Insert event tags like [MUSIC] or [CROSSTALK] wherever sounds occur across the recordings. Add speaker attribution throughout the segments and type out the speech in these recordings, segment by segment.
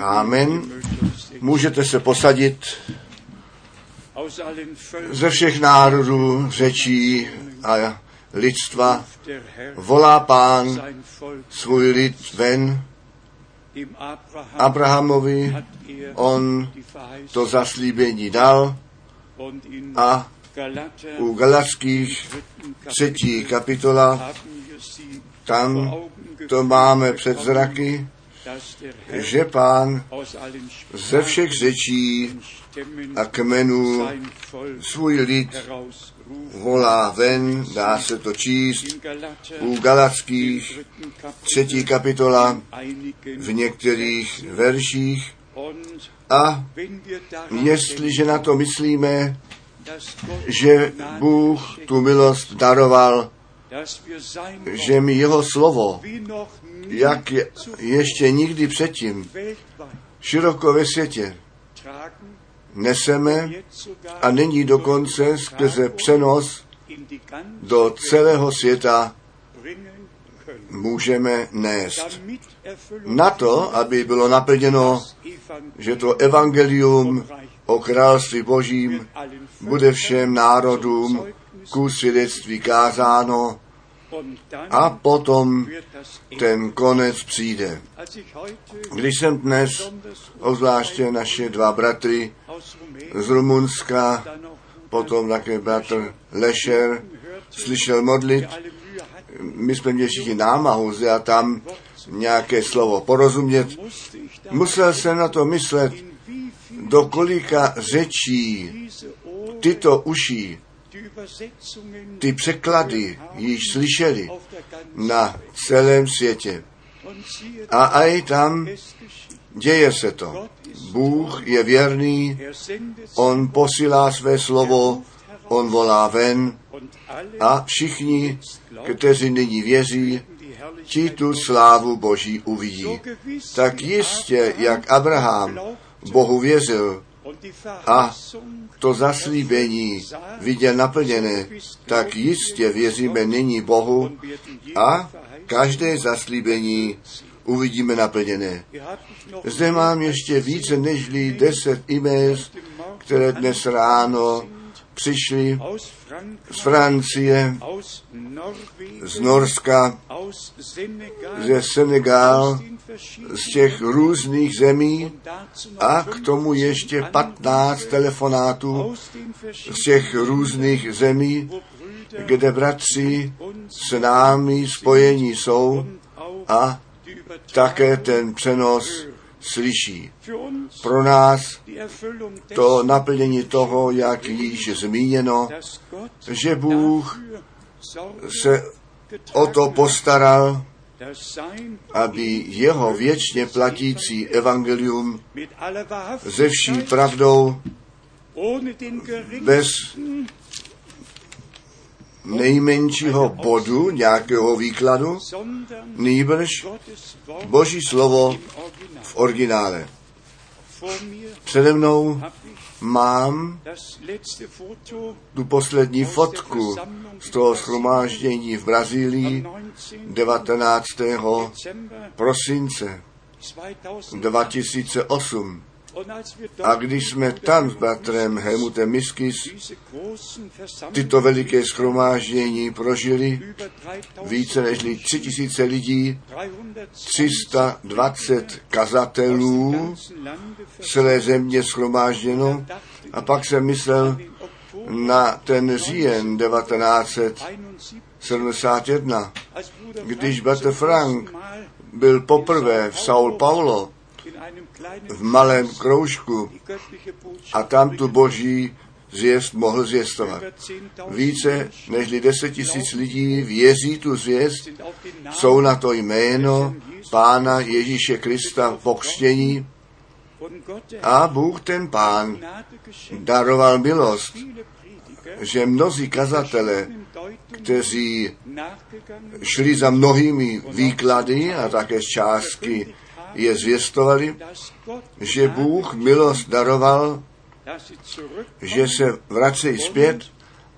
Speaker 1: Amen.
Speaker 2: Můžete se posadit ze všech národů, řečí a lidstva. Volá pán svůj lid ven Abrahamovi. On to zaslíbení dal a u Galackých třetí kapitola, tam to máme před zraky, že pán ze všech řečí a kmenů svůj lid volá ven, dá se to číst, u Galackých třetí kapitola v některých verších. A jestliže na to myslíme, že Bůh tu milost daroval, že mi jeho slovo, jak je, ještě nikdy předtím, široko ve světě neseme a nyní dokonce skrze přenos do celého světa můžeme nést. Na to, aby bylo naplněno, že to evangelium o království božím bude všem národům ku svědectví kázáno a potom ten konec přijde. Když jsem dnes, obzvláště naše dva bratry z Rumunska, potom také bratr Lešer, slyšel modlit, my jsme měli všichni námahu a tam nějaké slovo porozumět. Musel jsem na to myslet, do kolika řečí tyto uší, ty překlady již slyšeli na celém světě. A aj tam děje se to. Bůh je věrný, on posílá své slovo, on volá ven a všichni, kteří nyní věří, ti tu slávu Boží uvidí. Tak jistě, jak Abraham Bohu věřil a to zaslíbení viděl naplněné, tak jistě věříme nyní Bohu a každé zaslíbení uvidíme naplněné. Zde mám ještě více než deset e-mail, které dnes ráno přišly
Speaker 1: aus
Speaker 2: z Francie, z Norska, ze Senegal, z těch různých zemí a k tomu
Speaker 1: 50
Speaker 2: ještě 15
Speaker 1: andere
Speaker 2: telefonátů z těch různých zemí, kde bratři s námi spojení jsou a také ten přenos slyší. Pro nás to naplnění toho, jak již zmíněno, že Bůh se o to postaral, aby jeho věčně platící evangelium ze vší pravdou, bez nejmenšího bodu nějakého výkladu, nýbrž Boží slovo v originále. Přede mnou mám tu poslední fotku z toho schromáždění v Brazílii
Speaker 1: am 19.
Speaker 2: 19.
Speaker 1: Dezember
Speaker 2: prosince
Speaker 1: 2000.
Speaker 2: 2008. A když jsme tam s bratrem Helmutem Miskis tyto veliké schromáždění prožili,
Speaker 1: über 3000
Speaker 2: více než 3000 lidí,
Speaker 1: 320
Speaker 2: 320 kazatelů, celé země schromážděno. A pak jsem myslel na ten říjen
Speaker 1: 71,
Speaker 2: 1971,
Speaker 1: als Bruder
Speaker 2: když bratr Frank byl poprvé v São Paulo v malém kroužku a tam tu boží zvěst mohl zvěstovat.
Speaker 1: über 10.000
Speaker 2: Více než 10 tisíc lidí věří tu zvěst, jsou na to jméno Pána Ježíše Krista pokřtění a Bůh ten Pán daroval milost, že mnozí kazatele, kteří šli za mnohými výklady a také částky je zvěstovali, že Bůh milost daroval, že se vracejí zpět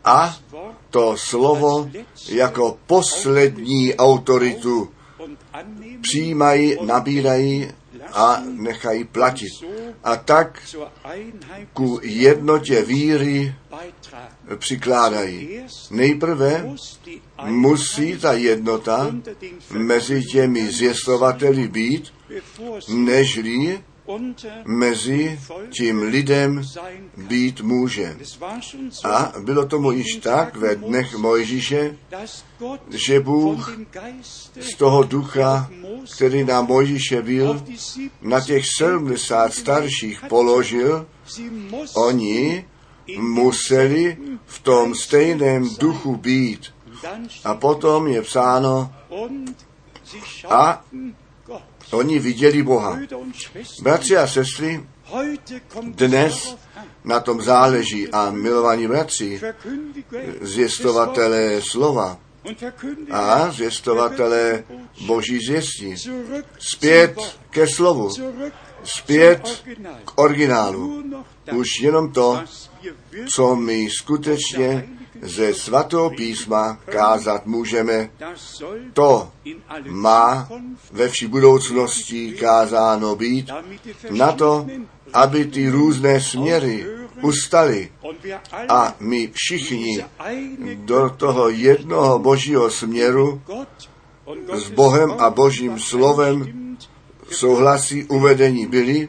Speaker 2: a to slovo jako poslední autoritu přijímají, nabírají a nechají platit. A tak ku jednotě víry přikládají. Nejprve musí ta jednota mezi těmi zvěstovateli být, nežli mezi tím lidem být může. A bylo tomu již tak ve dnech Mojžíše, že Bůh z toho ducha, který na Mojžíše byl,
Speaker 1: auf die 70
Speaker 2: na těch 70 starších položil, oni museli v tom stejném duchu být. A potom je psáno, A-. oni viděli Boha. Bratři a sestry, dnes na tom záleží a milovaní bratři, zvěstovatelé slova a zvěstovatelé boží zvěstí. Zpět ke slovu, zpět k originálu. Už jenom to, co my skutečně ze svatého písma kázat můžeme, to má ve vší budoucnosti kázáno být na to, aby ty různé směry
Speaker 1: alle
Speaker 2: a my všichni do toho jednoho božího směru s Bohem a božím slovem souhlasí uvedení byli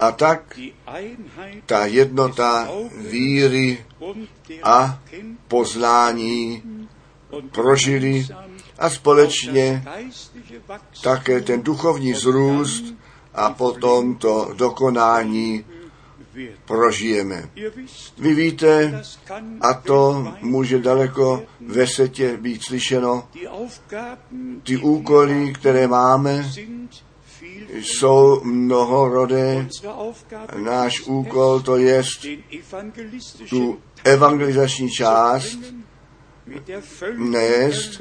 Speaker 2: a tak ta jednota víry a poznání prožili a společně také ten duchovní zrůst a potom to dokonání prožijeme. Vy víte, a to může daleko ve světě být slyšeno, ty úkoly, které máme, jsou mnohorodé. Náš úkol to
Speaker 1: evangelistischen
Speaker 2: tu evangelizační část nést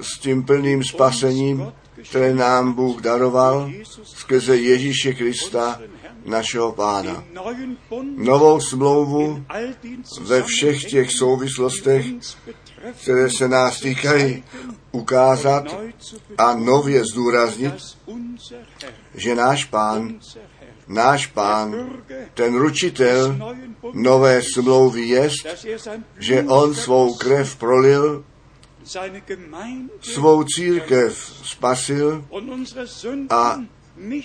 Speaker 2: s tím plným spasením, které nám Bůh daroval skrze Ježíše Krista, našeho Pána. Novou smlouvu ve všech těch souvislostech, které se nás týkají, ukázat a nově zdůraznit, že náš Pán, náš Pán, ten ručitel nové smlouvy jest, že on svou krev prolil, svou církev spasil a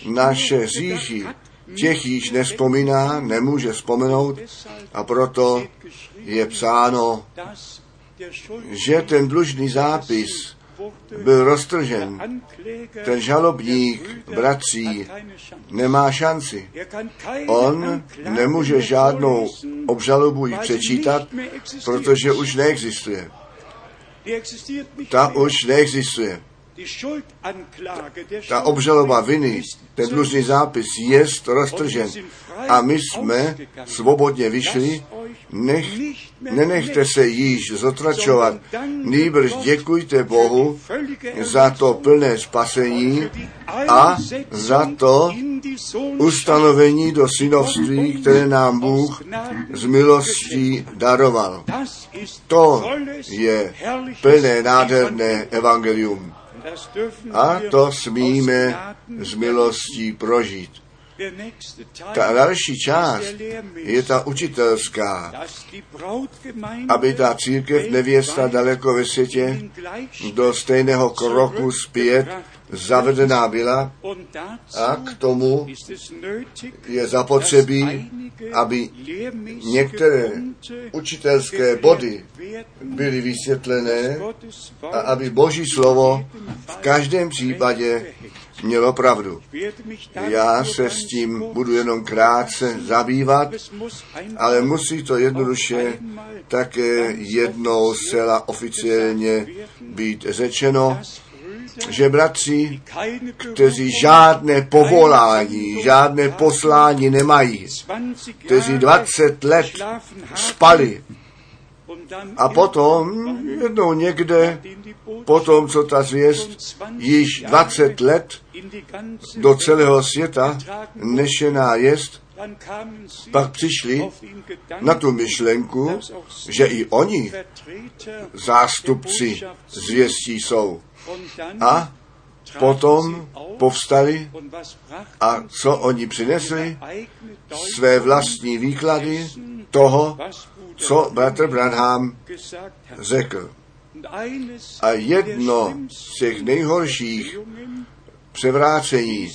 Speaker 2: naše hříchy, těch již nespomíná, nemůže vzpomenout a proto je psáno, že ten dlužný zápis byl roztržen. Ten žalobník bratří nemá šanci. On nemůže žádnou obžalobu přečítat, protože už neexistuje. Ta už neexistuje. Ta obžaloba viny, ten dlužný zápis je roztržen. A my jsme svobodně vyšli, nech, nenechte se již zotračovat, nýbrž děkujte Bohu za to plné spasení a za to ustanovení do synovství, které nám Bůh z milostí daroval. To je plné nádherné evangelium. A to smíme z milostí prožít. Ta další část je ta učitelská, aby ta církev nevěsta daleko ve světě do stejného kroku zpět zavedená byla a k tomu je zapotřebí, aby některé učitelské body byly vysvětlené a aby Boží slovo v každém případě mělo pravdu. Já se s tím budu jenom krátce zabývat, ale musí to jednoduše také jednou zcela oficiálně být řečeno, že bratři, kteří žádné povolání, žádné poslání nemají, kteří 20 let spali a potom jednou někde, potom co ta zvěst již 20 let do celého světa nešená jest, pak přišli na tu myšlenku, že i oni zástupci zvěstí jsou. A potom povstali a co oni přinesli? Své vlastní výklady toho, co bratr Branham řekl. A jedno z těch nejhorších převrácení,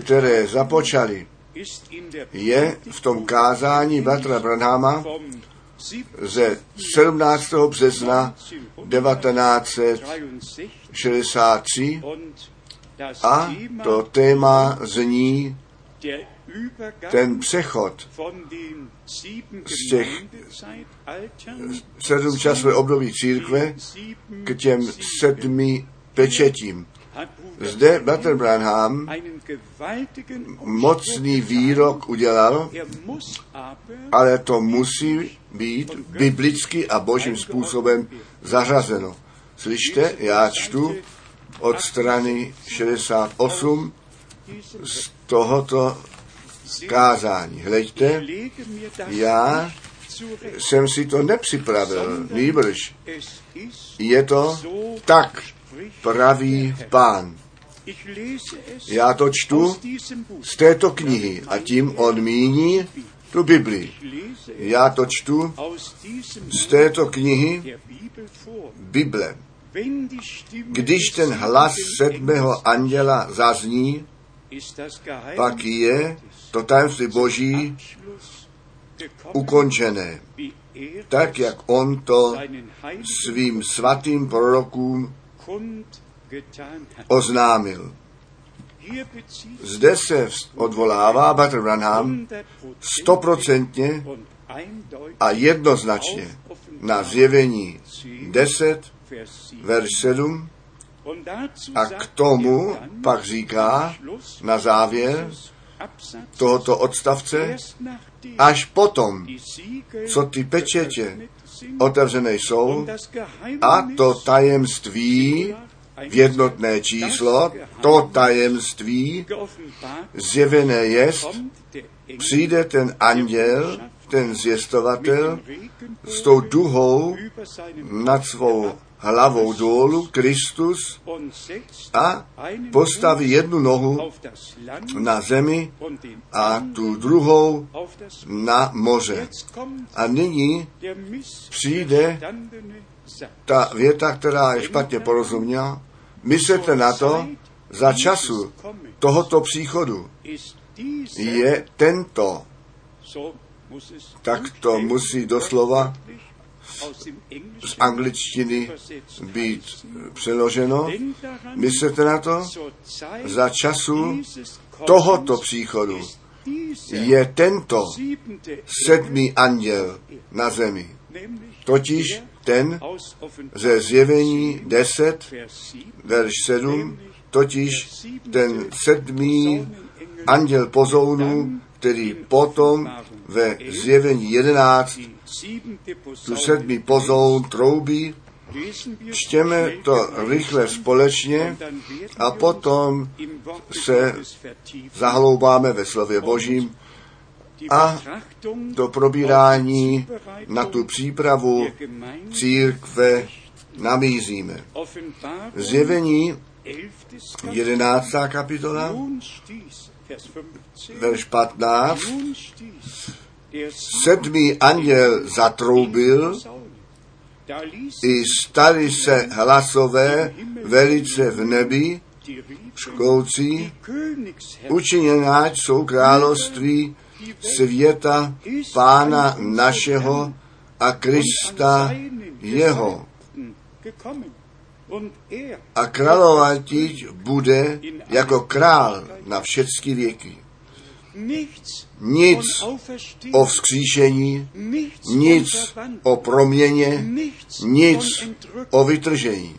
Speaker 2: které započali, je v tom kázání bratra Branhama
Speaker 1: vom 7.
Speaker 2: ze 17. března 1963
Speaker 1: 63 und das
Speaker 2: a to téma zní ten přechod z těch sedm časové období církve k těm sedmi pečetím. Zde bratr Branham mocný výrok udělal, ale to musí být biblicky a božím způsobem zařazeno. Slyšte, já čtu od strany 68
Speaker 1: diesen
Speaker 2: z tohoto kázání. Hleďte, já jsem si to nepřipravil, nýbrž je to tak, pravý pán. Já to čtu z této knihy a tím on míní tu Bibli. Já to čtu z této knihy. Bible. Když ten hlas sedmého anděla zazní, pak je to tajemství boží ukončené. Tak, jak on to svým svatým prorokům. Oznámil. Zde se odvolává Bater Branham
Speaker 1: 100%
Speaker 2: stoprocentně a jednoznačně na zjevení 10,
Speaker 1: Vers 7.
Speaker 2: verš 7
Speaker 1: Und dazu
Speaker 2: a k tomu pak říká na závěr tohoto odstavce, až potom, co ty pečetě otevřené jsou a to tajemství v jednotné číslo, to tajemství zjevené jest, přijde ten anděl, ten
Speaker 1: Regen
Speaker 2: s tou duhou nad svou hlavou dolů, Kristus, a postaví jednu nohu na zemi a tu druhou na moře. A nyní přijde. Ta věta, která je špatně porozuměla. Myslete na to, za času tohoto příchodu je tento, tak to musí doslova z angličtiny být přeloženo. Myslete na to, za času tohoto příchodu je tento sedmý anděl na zemi. Totiž ten ze zjevení 10,
Speaker 1: Vers 7,
Speaker 2: verš 7, totiž ten sedmý anděl pozounů, který potom ve zjevení 11
Speaker 1: die siebente
Speaker 2: tu sedmý pozoun troubí, čtěme to rychle společně a potom se zahloubáme ve slově Božím a to probírání na tu přípravu církve.
Speaker 1: Offenbarung
Speaker 2: Zjevení
Speaker 1: 11.
Speaker 2: 11. kapitola,
Speaker 1: Nun stieß, Vers 15,
Speaker 2: verš 15,
Speaker 1: nun stieß der
Speaker 2: sedmý anděl zatroubil, i stali se hlasové velice v nebi, škoucí, učiněnáč jsou království světa Pána našeho a Krista jeho. A královatíč bude jako král na všechny věky. Nic o vzkříšení, nic o proměně, nic o vytržení.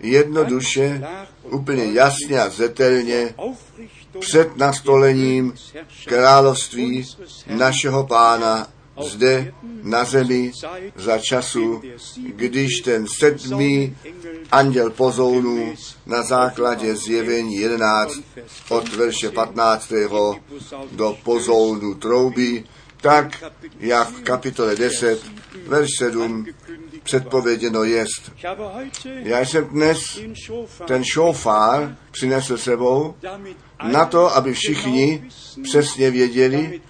Speaker 2: Jednoduše, úplně jasně a zetelně před nastolením království našeho pána zde na zemi za času, když ten sedmý anděl pozounů na základě zjevení 11 od verše 15. do pozounu troubí, tak jak v kapitole 10, verš 7 předpověděno jest. Já jsem dnes ten šofár přinesl sebou na to, aby všichni přesně věděli,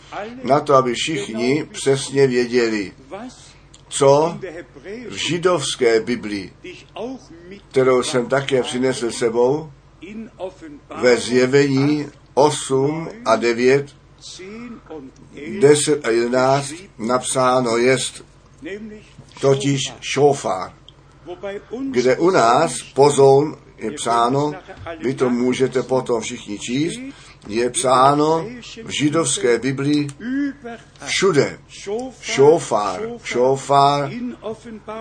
Speaker 2: na to, aby všichni přesně věděli, co v židovské Biblii, kterou jsem také přinesl sebou, ve zjevení 8 a 9,
Speaker 1: 10 und 11,
Speaker 2: 10 a 11 napsáno jest totiž šofár, kde u nás pozoun je psáno, vy to můžete potom všichni číst, je psáno v židovské Biblii všude. Šofár, šofár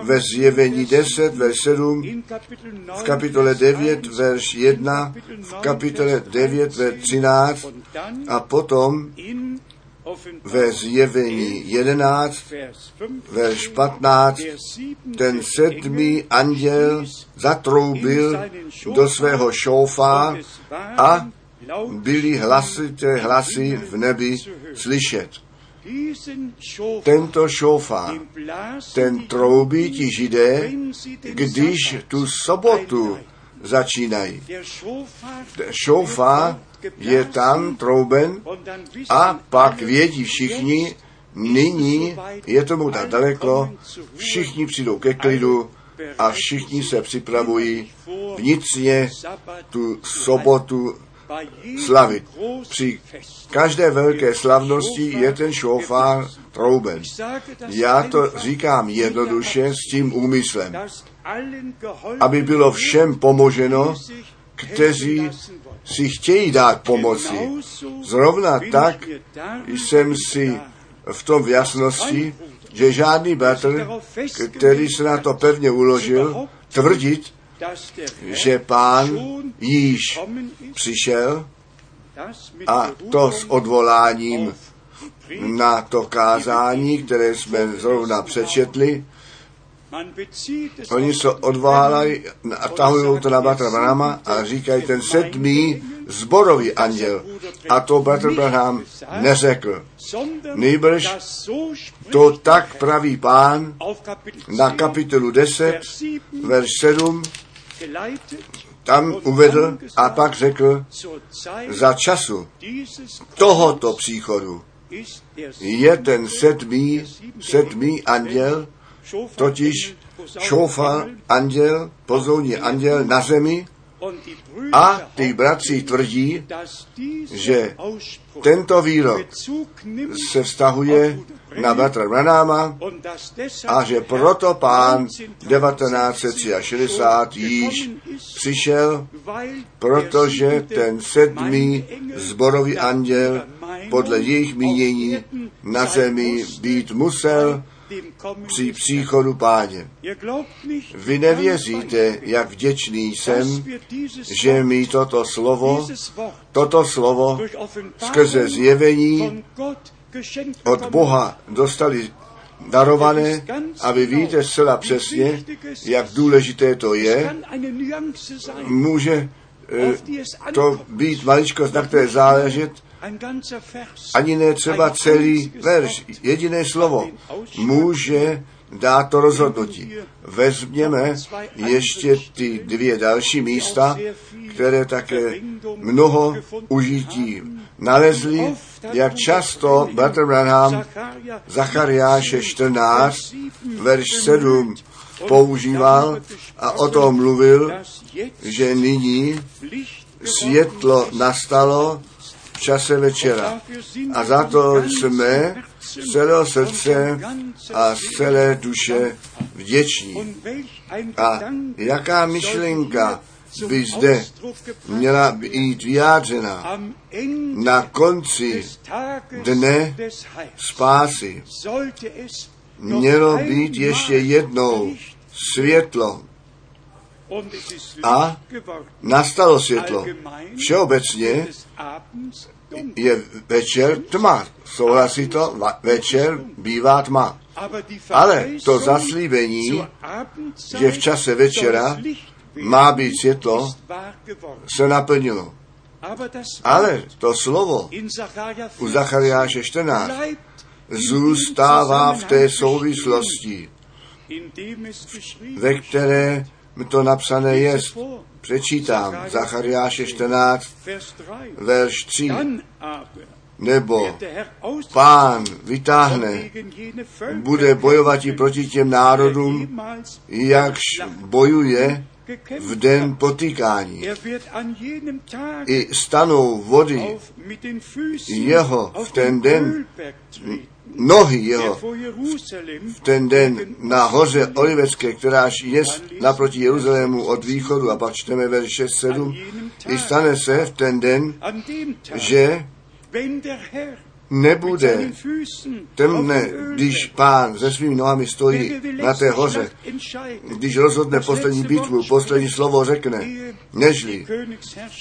Speaker 2: ve zjevení 10, verš 7,
Speaker 1: in Kapitel 9,
Speaker 2: v kapitole 9, verš 1, v kapitole 9, verš 13
Speaker 1: und dann
Speaker 2: a potom ve zjevení 11,
Speaker 1: Vers 5,
Speaker 2: verš 15,
Speaker 1: der siebente
Speaker 2: ten sedmý anděl zatroubil do svého
Speaker 1: waren
Speaker 2: a byly hlasité hlasy v nebi slyšet. Tento
Speaker 1: blasen
Speaker 2: ten troubí ti židé, když tu sobotu začínají. Šófár je tam trouben a pak vědí všichni, nyní je tomu tak daleko, všichni přijdou ke klidu a všichni se připravují vnitřně tu sobotu slavit. Při každé velké slavnosti je ten šofár trouben. Já to říkám jednoduše s tím úmyslem, aby bylo všem pomoženo, kteří si chtějí dát pomoci. Zrovna tak jsem si v tom v jasnosti, že žádný bratr, který se na to pevně uložil, tvrdit, že pán již přišel a to s odvoláním na to kázání, které jsme zrovna přečetli. Oni se odválají a tahují to na Batra Branhama a říkají ten sedmý zborový anděl. A to Bratr Branham neřekl.
Speaker 1: spricht
Speaker 2: To tak praví pán na
Speaker 1: 10,
Speaker 2: kapitolu 10,
Speaker 1: Vers 7
Speaker 2: verš 7,
Speaker 1: geleitet
Speaker 2: tam uvedl a pak řekl, za času tohoto příchodu je ten sedmý, sedmý anděl, totiž šofar anděl, pozouní anděl na zemi a ty bratři tvrdí, že tento výrok se vztahuje na bratra
Speaker 1: deshalb
Speaker 2: a že proto pán 1963 již přišel protože ten sedmý zborový anděl podle jejich mínění na zemi být musel při příchodu páně. Vy nevěříte, jak vděčný jsem, že mi toto slovo, toto slovo skrze zjevení od Boha dostali darované a vy víte zcela přesně, jak důležité to je. Může eh, to být maličkost, na které záležet, ani ne třeba celý verš, jediné slovo může dát to rozhodnutí. Vezměme ještě ty dvě další místa, které také mnoho užití nalezli, jak často Bratr Branham Zachariáše 14, verš 7 používal a o tom mluvil, že nyní světlo nastalo čase večera. A za to jsme z celého srdce a z celé duše vděční. A jaká myšlenka by zde měla být vyjádřena na konci dne spásy. Mělo být ještě jednou světlo. A nastalo světlo. Všeobecně je večer tma. Souhlasí to? Večer bývá tma. Ale to zaslíbení, že v čase večera má být světlo, se naplnilo. Ale to slovo u Zachariáše 14 zůstává v té souvislosti. ve které to napsané je. Přečítám Zachariáše 14,
Speaker 1: Vers 3.
Speaker 2: verš 3.
Speaker 1: Dann aber
Speaker 2: Nebo pán vytáhne, bude bojovat i proti těm národům, jakž bojuje v den potýkání. I stanou vody, Jeho v ten
Speaker 1: den
Speaker 2: nohy jeho v ten den na hoře Olivecké, kteráž je naproti Jeruzalému od východu, a pak čteme verš 6-7, i stane se v ten den, že nebude
Speaker 1: auf den
Speaker 2: když pán se svými nohami stojí na té hoře, když rozhodne poslední bitvu, poslední slovo řekne, nežli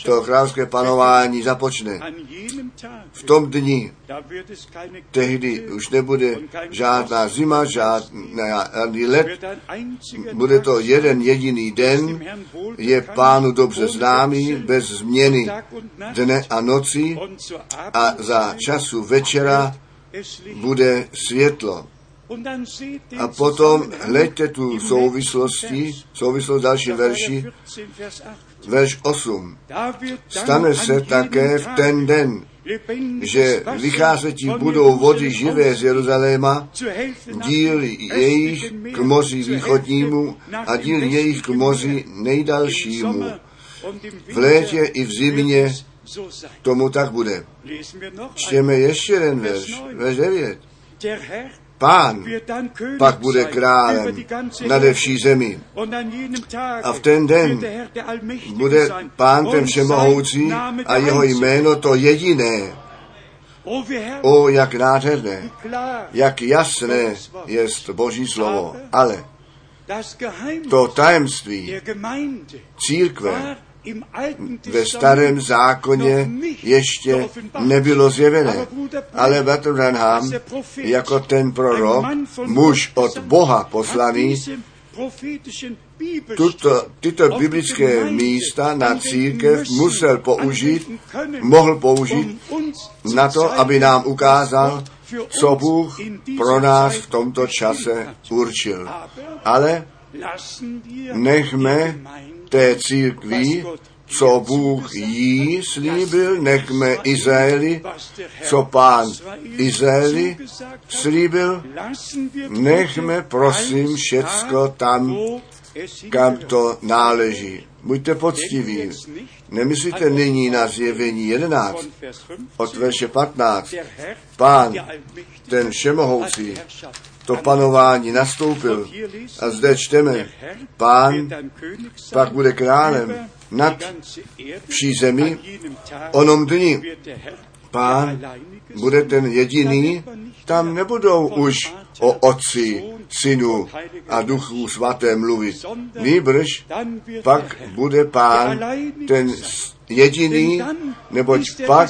Speaker 2: to královské panování započne. V tom dni tehdy už nebude žádná zima, žádný
Speaker 1: einziger
Speaker 2: bude to jeden jediný den, je pánu dobře známý, bez změny dne a noci a za času večera bude světlo. A potom hleďte tu souvislosti, souvislost
Speaker 1: Vers,
Speaker 2: verši,
Speaker 1: Sacharja 14, Vers 8.
Speaker 2: verš 8.
Speaker 1: Da wird dann
Speaker 2: Stane
Speaker 1: an
Speaker 2: se také v ten den, že
Speaker 1: von
Speaker 2: budou vody živé z Jeruzaléma, díl jejich k moři východnímu a díl jejich k moři nejdalšímu. V létě i v zimě tomu tak bude. Čtěme ještě jeden verš, verš 9.
Speaker 1: Der Herr
Speaker 2: Pán pak bude králem nade vší zemi. A v ten den Bude pán ten všemohoucí a jeho jméno to jediné.
Speaker 1: O,
Speaker 2: jak nádherné, jak jasné je Boží slovo. Ale to tajemství církve ve starém zákoně ještě nebylo zjevené. Ale Bertrand Branham, jako ten prorok, muž od Boha poslaný, tuto, tyto biblické místa na církev musel použít, mohl použít na to, aby nám ukázal, co Bůh pro nás v tomto čase určil. Ale nechme té církvi, co Bůh jí slíbil, nechme Izraeli, co pán Izraeli slíbil, nechme prosím všecko tam, kam to náleží. Buďte poctiví. Nemyslíte nyní na zjevení 11 od verše 15. Pán, ten všemohoucí, to panování nastoupil. A zde čteme, pán pak bude králem nad vší zemi. Onom dni pán bude ten jediný, tam nebudou už o otci, synu a duchu svaté mluvit. Nýbrž pak bude pán ten jediný, neboť pak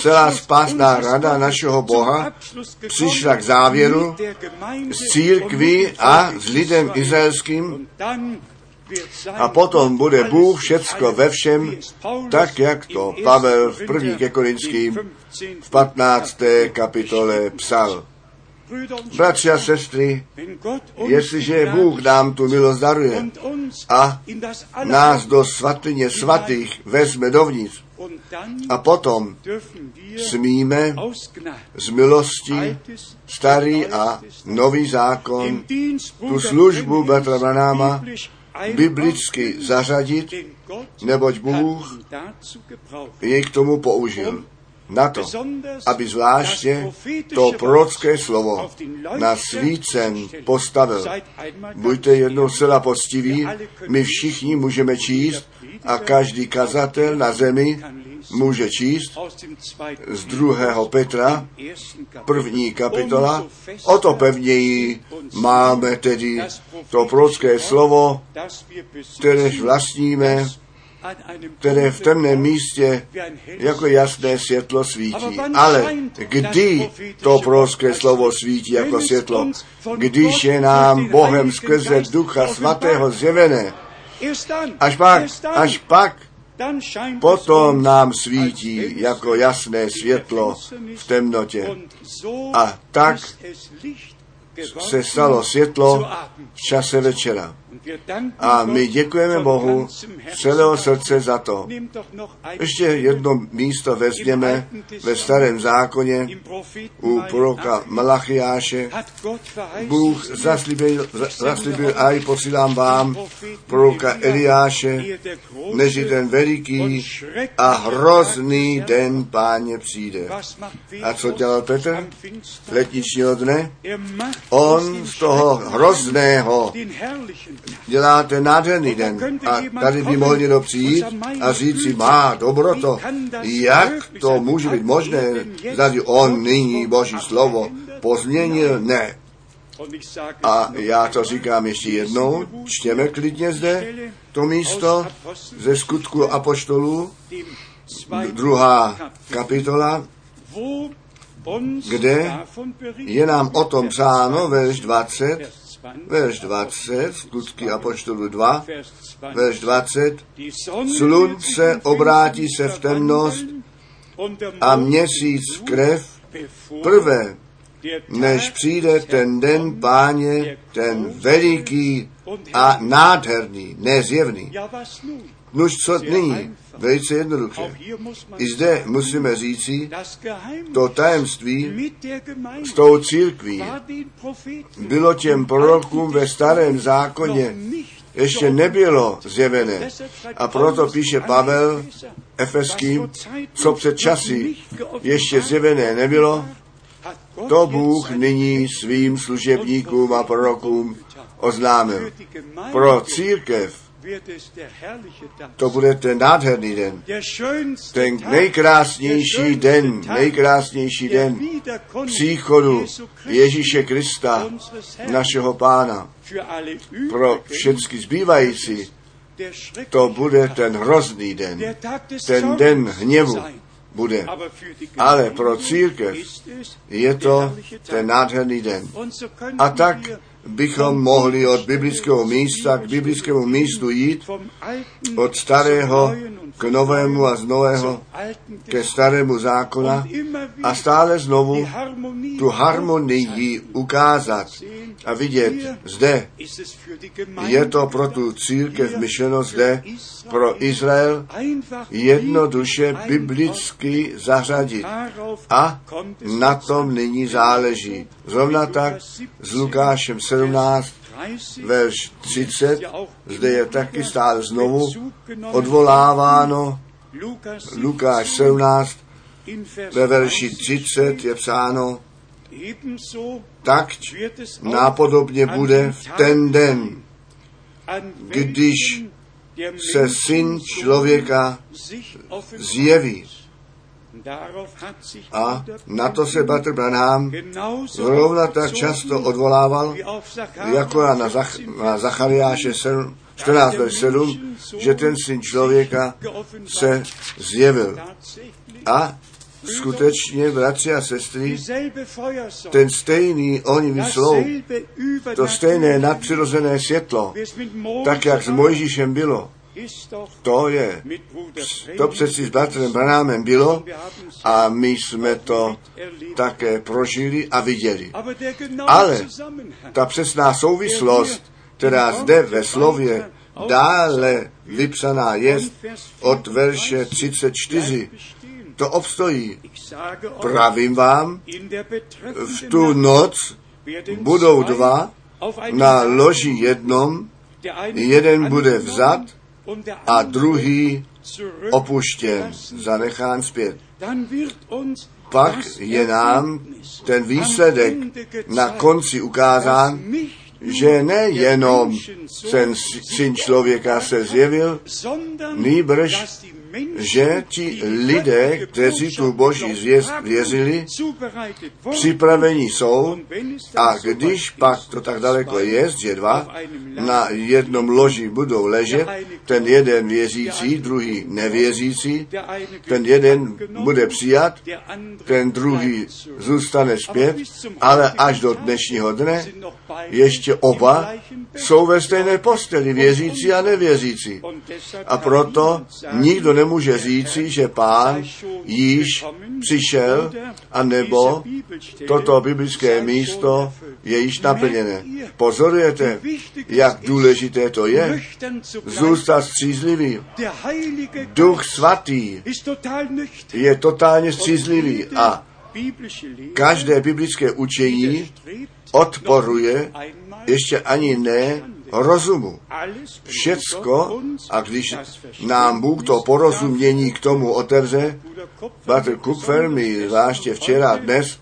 Speaker 2: celá spásná rada našeho Boha přišla k závěru s církví a s lidem izraelským a potom bude Bůh všecko ve všem, tak jak to Pavel v první ke Korinským v 15. kapitole psal. Bratři a sestry, jestliže Bůh nám tu milost daruje a nás do svatyně svatých vezme dovnitř, a potom smíme z milosti starý a nový zákon tu službu Bertra Branáma biblicky zařadit, neboť Bůh jej k tomu použil. Na to, aby zvláště to prorocké slovo na svícen postavil. Buďte jednou zcela postiví, my všichni můžeme číst a každý kazatel na zemi může číst z druhého Petra, první kapitola. O to pevněji máme tedy to prorocké slovo, kteréž vlastníme, které v temném místě jako jasné světlo svítí. Ale kdy to prorocké slovo svítí jako světlo? Když je nám Bohem skrze Ducha Svatého zjevené. Až pak, až pak potom nám svítí jako jasné světlo v temnotě. A tak se stalo světlo v čase večera. A my děkujeme Bohu z celého srdce za to. Ještě jedno místo vezměme ve starém zákoně u proroka Malachiáše. Bůh zaslíbil, zaslíbil a i posílám vám proroka Eliáše, než ten veliký a hrozný den páně přijde. A co dělal Petr? Letničního dne? On z toho hrozného dělá ten nádherný den. A tady by mohl někdo přijít a říct si, má dobroto, jak to může být možné, zda on nyní Boží slovo pozměnil? Ne. A já to říkám ještě jednou, čtěme klidně zde to místo ze skutku apoštolů, druhá kapitola, kde je nám o tom psáno, verš 20, verš 20, skutky Apoštolu 2, verš 20, slunce obrátí se v temnost a měsíc v krev, prvé, než přijde ten den páně, ten veliký a nádherný, nezjevný. Nuž co nyní? Velice jednoduše. I zde musíme říci, to tajemství s tou církví bylo těm prorokům ve starém zákoně ještě nebylo zjevené. A proto píše Pavel Efeským, co před časy ještě zjevené nebylo, to Bůh nyní svým služebníkům a prorokům oznámil. Pro církev to bude ten nádherný den. Ten nejkrásnější den, nejkrásnější den příchodu Ježíše Krista, našeho pána. Pro všechny zbývající to bude ten hrozný den, ten den hněvu bude. Ale pro církev je to ten nádherný den. A tak bychom mohli od biblického místa k biblickému místu jít, od starého k novému a z nového ke starému zákona a stále znovu tu harmonii ukázat a vidět zde. Je to pro tu církev myšleno zde, pro Izrael jednoduše biblicky zařadit. A na tom nyní záleží. Zrovna tak s Lukášem 17, verš 30, zde je taky stále znovu odvoláváno. Lukáš 17, ve verši 30 je psáno, tak nápodobně bude v ten den, když se syn člověka zjeví. A na to se Batr Branham zrovna tak často odvolával, jako na, Zach, na Zachariáše 14 7, že ten syn člověka se zjevil. A skutečně, bratři a sestry, ten stejný ohnivý sloup, to stejné nadpřirozené světlo, tak jak s Mojžíšem bylo, to je, to přeci s bratrem Branámem bylo a my jsme to také prožili a viděli. Ale ta přesná souvislost, která zde ve slově dále vypsaná je od verše 34, to obstojí. Pravím vám, v tu noc budou dva na loži jednom, jeden bude vzat a druhý opuštěn, zanechán zpět. Pak je nám ten výsledek na konci ukázán, že nejenom ten syn člověka se zjevil, nýbrž že ti lidé, kteří tu boží zvěst věřili, připraveni jsou a když pak to tak daleko je, že dva na jednom loži budou ležet, ten jeden věřící, druhý nevěřící, ten jeden bude přijat, ten druhý zůstane zpět, ale až do dnešního dne ještě oba jsou ve stejné posteli, věřící a nevěřící. A proto nikdo nemůže říci, že pán již přišel, anebo toto biblické místo je již naplněné. Pozorujete, jak důležité to je zůstat střízlivý. Duch svatý je totálně střízlivý a každé biblické učení odporuje ještě ani ne rozumu. Všecko, a když nám Bůh to porozumění k tomu otevře, Bratr Kupfer mi zvláště včera a dnes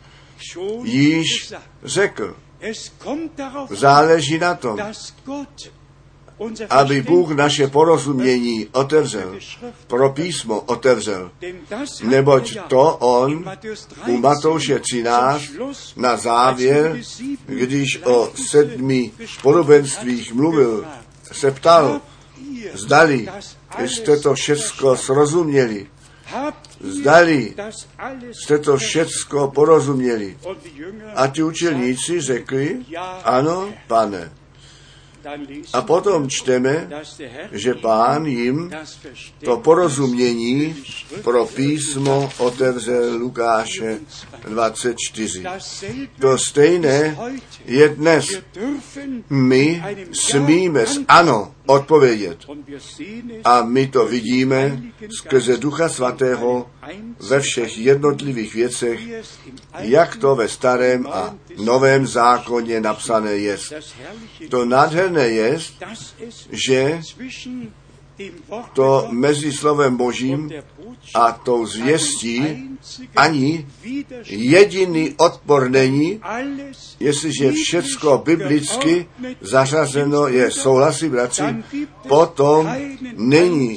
Speaker 2: již řekl, záleží na tom, aby Bůh naše porozumění otevřel, pro písmo otevřel. Neboť to on u Matouše 13 na závěr, když o sedmi podobenstvích mluvil, se ptal, zdali jste to všecko srozuměli, zdali jste to všecko porozuměli. A ti učeníci řekli, ano, pane. A potom čteme, že pán jim to porozumění pro písmo otevřel Lukáše 24. To stejné je dnes. My smíme s ano odpovědět. A my to vidíme skrze Ducha Svatého ve všech jednotlivých věcech, jak to ve starém a novém zákoně napsané je. To nádherné je, že to mezi slovem Božím a tou zvěstí ani jediný odpor není, jestliže všecko biblicky zařazeno je, souhlasí bratři, potom není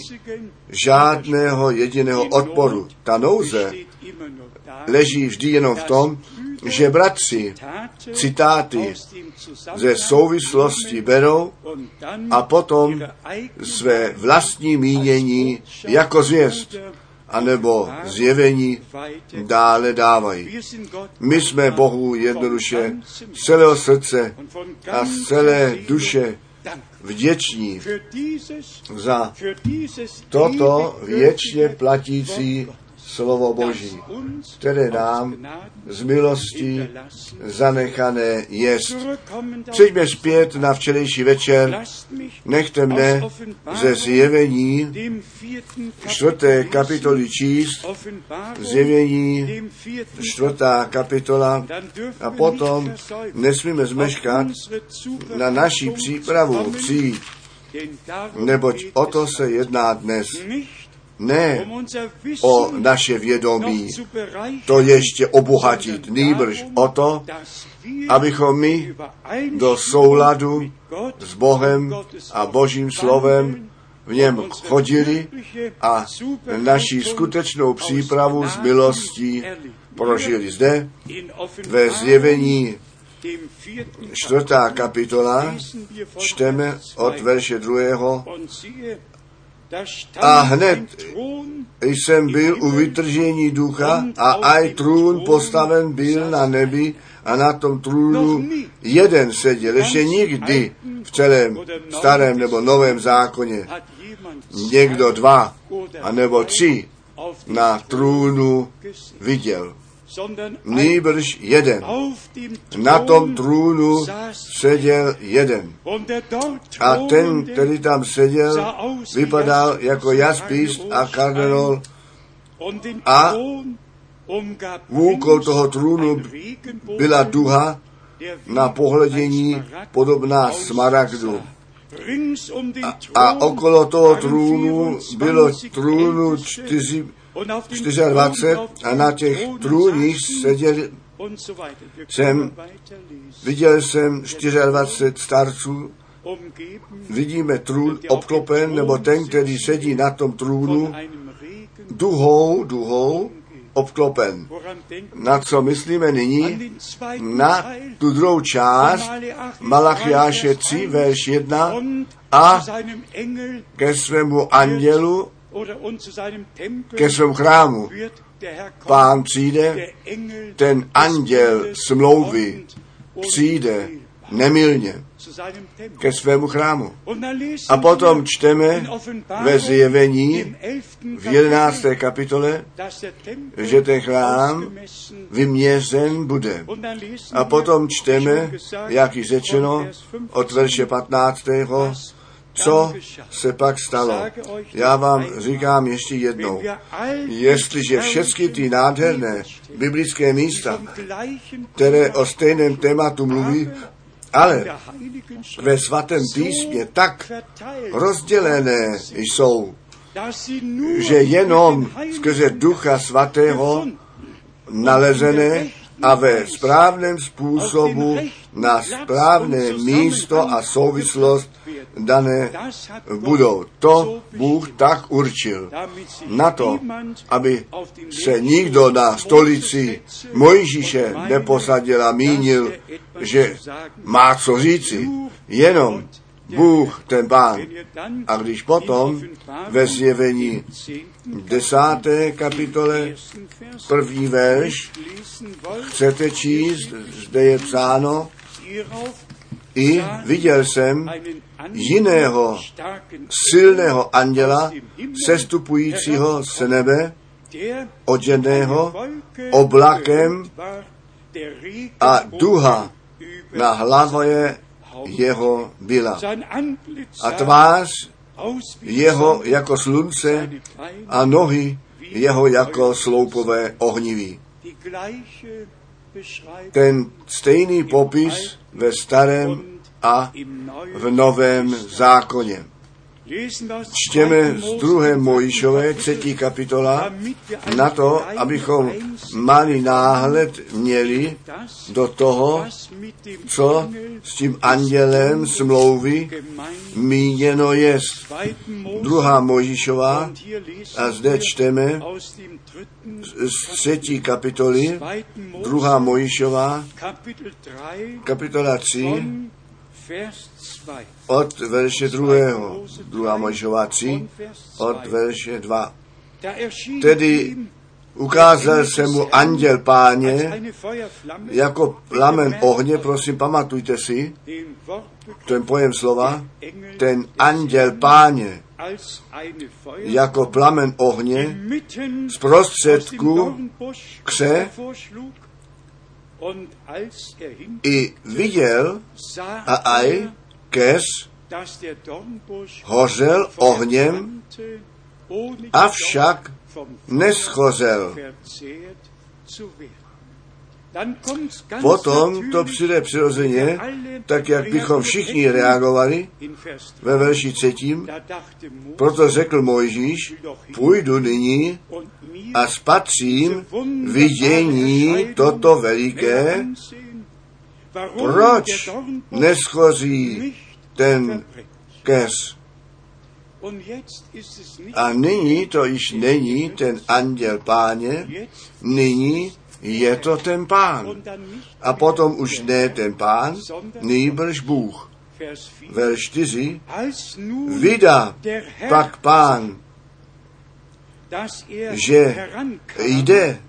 Speaker 2: žádného jediného odporu. Ta nouze leží vždy jenom v tom, že bratři citáty ze souvislosti berou a potom své vlastní mínění jako zvěst anebo zjevení dále dávají. My jsme Bohu jednoduše z celého srdce a z celé duše vděční za toto věčně platící slovo Boží, které nám z milosti zanechané jest. Přijďme zpět na včerejší večer, nechte mne ze zjevení čtvrté kapitoly číst, zjevení čtvrtá kapitola. A potom nesmíme zmeškat na naší přípravu přijít, neboť o to se jedná dnes ne o naše vědomí, to ještě obohatit, nýbrž o to, abychom my do souladu s Bohem a Božím slovem v něm chodili a naší skutečnou přípravu s milostí prožili. Zde ve zjevení čtvrtá kapitola čteme od verše druhého a hned jsem byl u vytržení ducha a aj trůn postaven byl na nebi a na tom trůnu jeden seděl. Ještě nikdy v celém starém nebo novém zákoně někdo dva a nebo tři na trůnu viděl nýbrž jeden. Na tom trůnu seděl jeden. A ten, který tam seděl, vypadal jako jaspis a kardinál a v úkol toho trůnu byla duha na pohledění podobná smaragdu. A, a okolo toho trůnu bylo trůnu čtyři 24 a na těch trůních seděl jsem, viděl jsem 24 starců, vidíme trůn obklopen, nebo ten, který sedí na tom trůnu, duhou, duhou, obklopen. Na co myslíme nyní? Na tu druhou část Malachiáše 3, verš 1 a ke svému andělu ke svému chrámu. Pán přijde, ten anděl smlouvy přijde nemilně. ke svému chrámu. A potom čteme ve zjevení v 11. kapitole, že ten chrám vyměřen bude. A potom čteme, jak již řečeno, od verše 15. Co se pak stalo? Já vám říkám ještě jednou, jestliže všechny ty nádherné biblické místa, které o stejném tématu mluví, ale ve svatém písmě tak rozdělené jsou, že jenom skrze Ducha Svatého nalezené a ve správném způsobu na správné místo a souvislost dané budou. To Bůh tak určil. Na to, aby se nikdo na stolici Mojžíše neposadil a mínil, že má co říci. Jenom Bůh, ten pán. A když potom ve zjevení desáté kapitole první verš chcete číst, zde je psáno, i viděl jsem jiného silného anděla sestupujícího z nebe, oděného oblakem a duha na hlavě jeho byla. A tvář jeho jako slunce a nohy jeho jako sloupové ohniví. Ten stejný popis ve starém a v novém zákoně. Čtěme z druhé Mojišové, třetí kapitola, na to, abychom malý náhled měli do toho, co s tím andělem smlouvy míněno jest. Druhá Mojišová, a zde čteme z třetí kapitoly, druhá Mojišová, kapitola 3, od verše druhého, druhá Mojžová 3, od verše 2. Tedy ukázal se mu anděl páně jako plamen ohně, prosím, pamatujte si, ten pojem slova, ten anděl páně jako plamen ohně z prostředku kse i viděl a aj kes hořel ohněm, avšak neschořel. Potom to přijde přirozeně, tak jak bychom všichni reagovali ve verši třetím. Proto řekl Mojžíš, půjdu nyní a spatřím vidění toto veliké, proč neschoří ten kes. A nyní to již není ten anděl páně, nyní je to ten pán. A potom už ne ten pán, nýbrž Bůh. Verš 4. Vydá pak pán, že jde,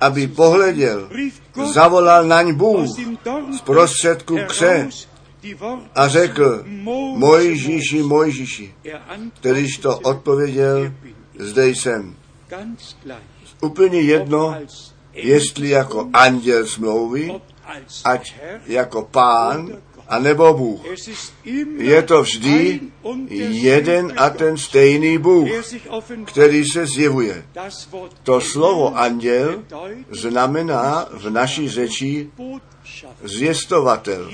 Speaker 2: aby pohleděl, zavolal naň Bůh z prostředku kře a řekl, Mojžíši, Mojžíši, kterýž to odpověděl, zde jsem. Úplně jedno, jestli jako anděl smlouvy, ať jako pán, a nebo Bůh. Je to vždy jeden a ten stejný Bůh, který se zjevuje. To slovo anděl znamená v naší řeči zvěstovatel.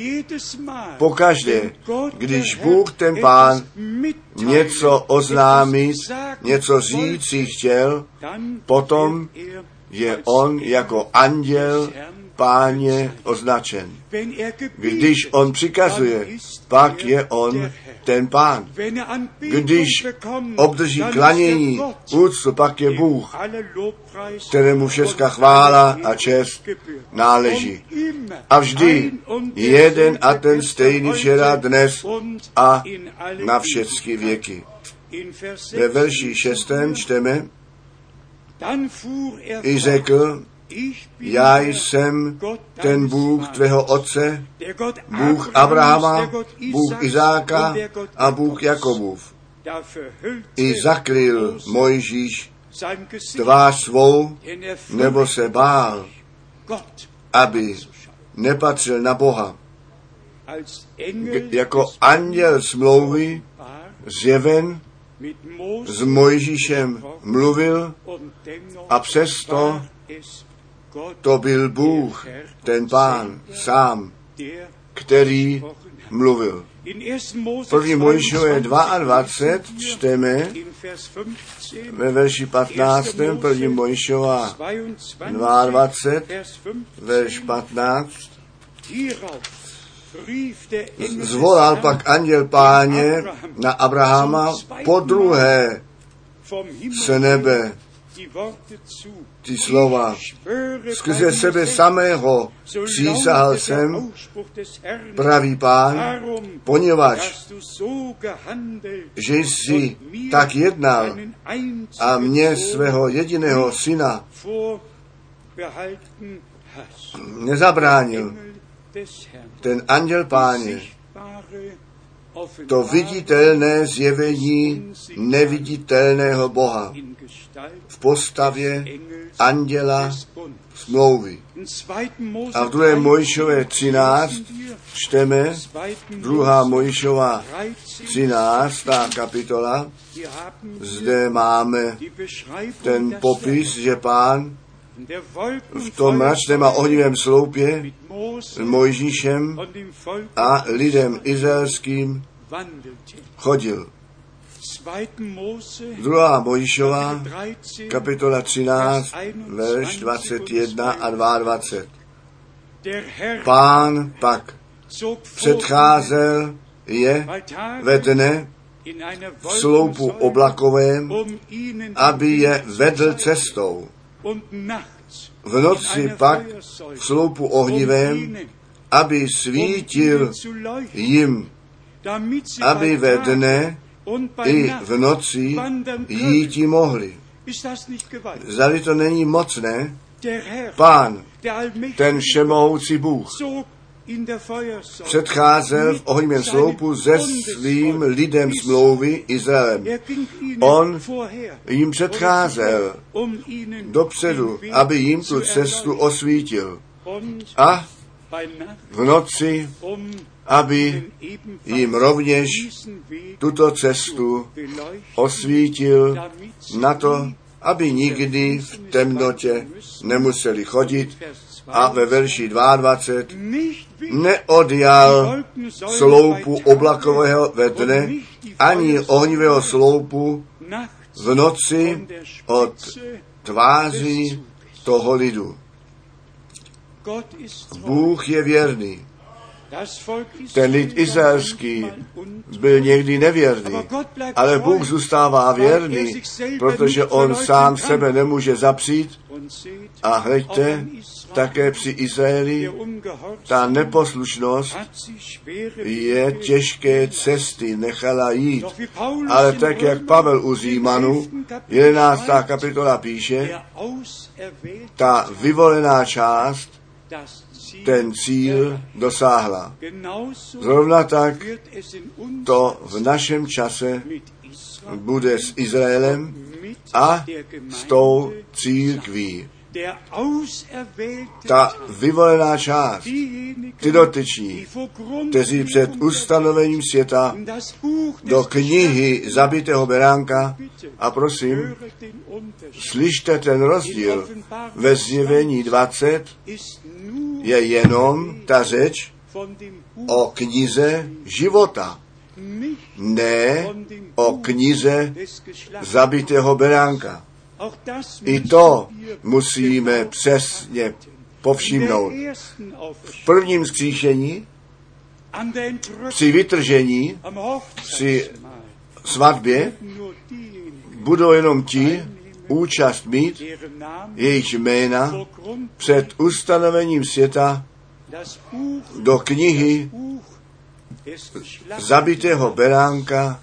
Speaker 2: Pokaždé, když Bůh, ten pán, něco oznámit, něco říct si chtěl, potom je on jako anděl páně označen. Když on přikazuje, pak je on ten pán. Když obdrží klanění, úctu, pak je Bůh, kterému všechna chvála a čest náleží. A vždy jeden a ten stejný včera, dnes a na všechny věky. Ve verši šestém čteme, i řekl, já jsem ten Bůh tvého otce, Bůh Abrahama, Bůh Izáka a Bůh. Jakobův. I zakryl Mojžíš tvář svou, nebo se bál, aby nepatřil na Boha.
Speaker 1: Engel
Speaker 2: jako anděl smlouvy zjeven s Mojžíšem mluvil a přesto to byl Bůh, ten pán sám, který mluvil.
Speaker 1: In 1. Mose
Speaker 2: První Mojžíšové
Speaker 1: 22
Speaker 2: 22 čteme
Speaker 1: in Vers 15,
Speaker 2: ve verši 15. První Mojžíšova
Speaker 1: 22,
Speaker 2: 22,
Speaker 1: Vers 15,
Speaker 2: verš 15.
Speaker 1: hierauf rief der Engel des
Speaker 2: Zvolal pak anděl páně na Abrahama po druhé z nebe. Ty slova. Skrze sebe samého přísahal jsem, pravý pán, poněvadž, že jsi tak jednal a mě svého jediného syna nezabránil. Ten anděl páně, to viditelné zjevení neviditelného Boha v postavě anděla smlouvy.
Speaker 1: In 2. Mose
Speaker 2: A v 2. Mojžíšové 13
Speaker 1: lesen wir,
Speaker 2: čteme
Speaker 1: 2.
Speaker 2: 2. Mojžíšova
Speaker 1: 13,
Speaker 2: 13. kapitola. Zde máme ten popis, že pán v tom mračném a ohnivém sloupě Mojžíšem a lidem izraelským chodil.
Speaker 1: 2. Mose
Speaker 2: 2. Mojžíšova,
Speaker 1: 13,
Speaker 2: kapitola 13, verš 21 a 22.
Speaker 1: der Herr
Speaker 2: Pán pak předcházel je ve dne v sloupu oblakovém,
Speaker 1: um
Speaker 2: aby je vedl cestou. V noci pak v sloupu ohnivém, aby svítil jim,
Speaker 1: damit sie
Speaker 2: aby ve dne i v noci jíti mohli. Zdali to není mocné, pán, ten všemohoucí Bůh, předcházel v ohnivém sloupu se svým lidem smlouvy Izraelem. On jim předcházel dopředu, aby jim tu cestu osvítil. A v noci, aby jim rovněž tuto cestu osvítil na to, aby nikdy v temnotě nemuseli chodit. A ve verši 22
Speaker 1: nicht wie
Speaker 2: neodjal sloupu oblakového ve dne, ani ohnivého sloupu v noci od tváří toho lidu. Bůh je věrný. Ten lid izraelský byl někdy nevěrný, ale Bůh zůstává
Speaker 1: er
Speaker 2: věrný, protože
Speaker 1: nicht
Speaker 2: on sám sebe nemůže zapřít. A hleďte, také při Izraeli ta neposlušnost je těžké cesty nechala jít. Ale tak, jak Pavel u
Speaker 1: im
Speaker 2: Římanů,
Speaker 1: 11. Kapitel
Speaker 2: 11.
Speaker 1: schreibt,
Speaker 2: kapitola píše, ta vyvolená část ten cíl dosáhla. Zrovna tak to v našem čase bude s Izraelem a s tou církví. Ta vyvolená část, ty dotyční, kteří před ustanovením světa do knihy zabitého beránka a prosím, slyšte ten rozdíl. Ve zjevení 20
Speaker 1: Ist nur
Speaker 2: je jenom ta řeč o knize života, ne o knize zabitého beránka. I to musíme přesně povšimnout. V prvním
Speaker 1: Entrückung,
Speaker 2: při vytržení, při svatbě, budou jenom ti účast mít, jejichž jména před ustanovením světa do knihy zabitého beránka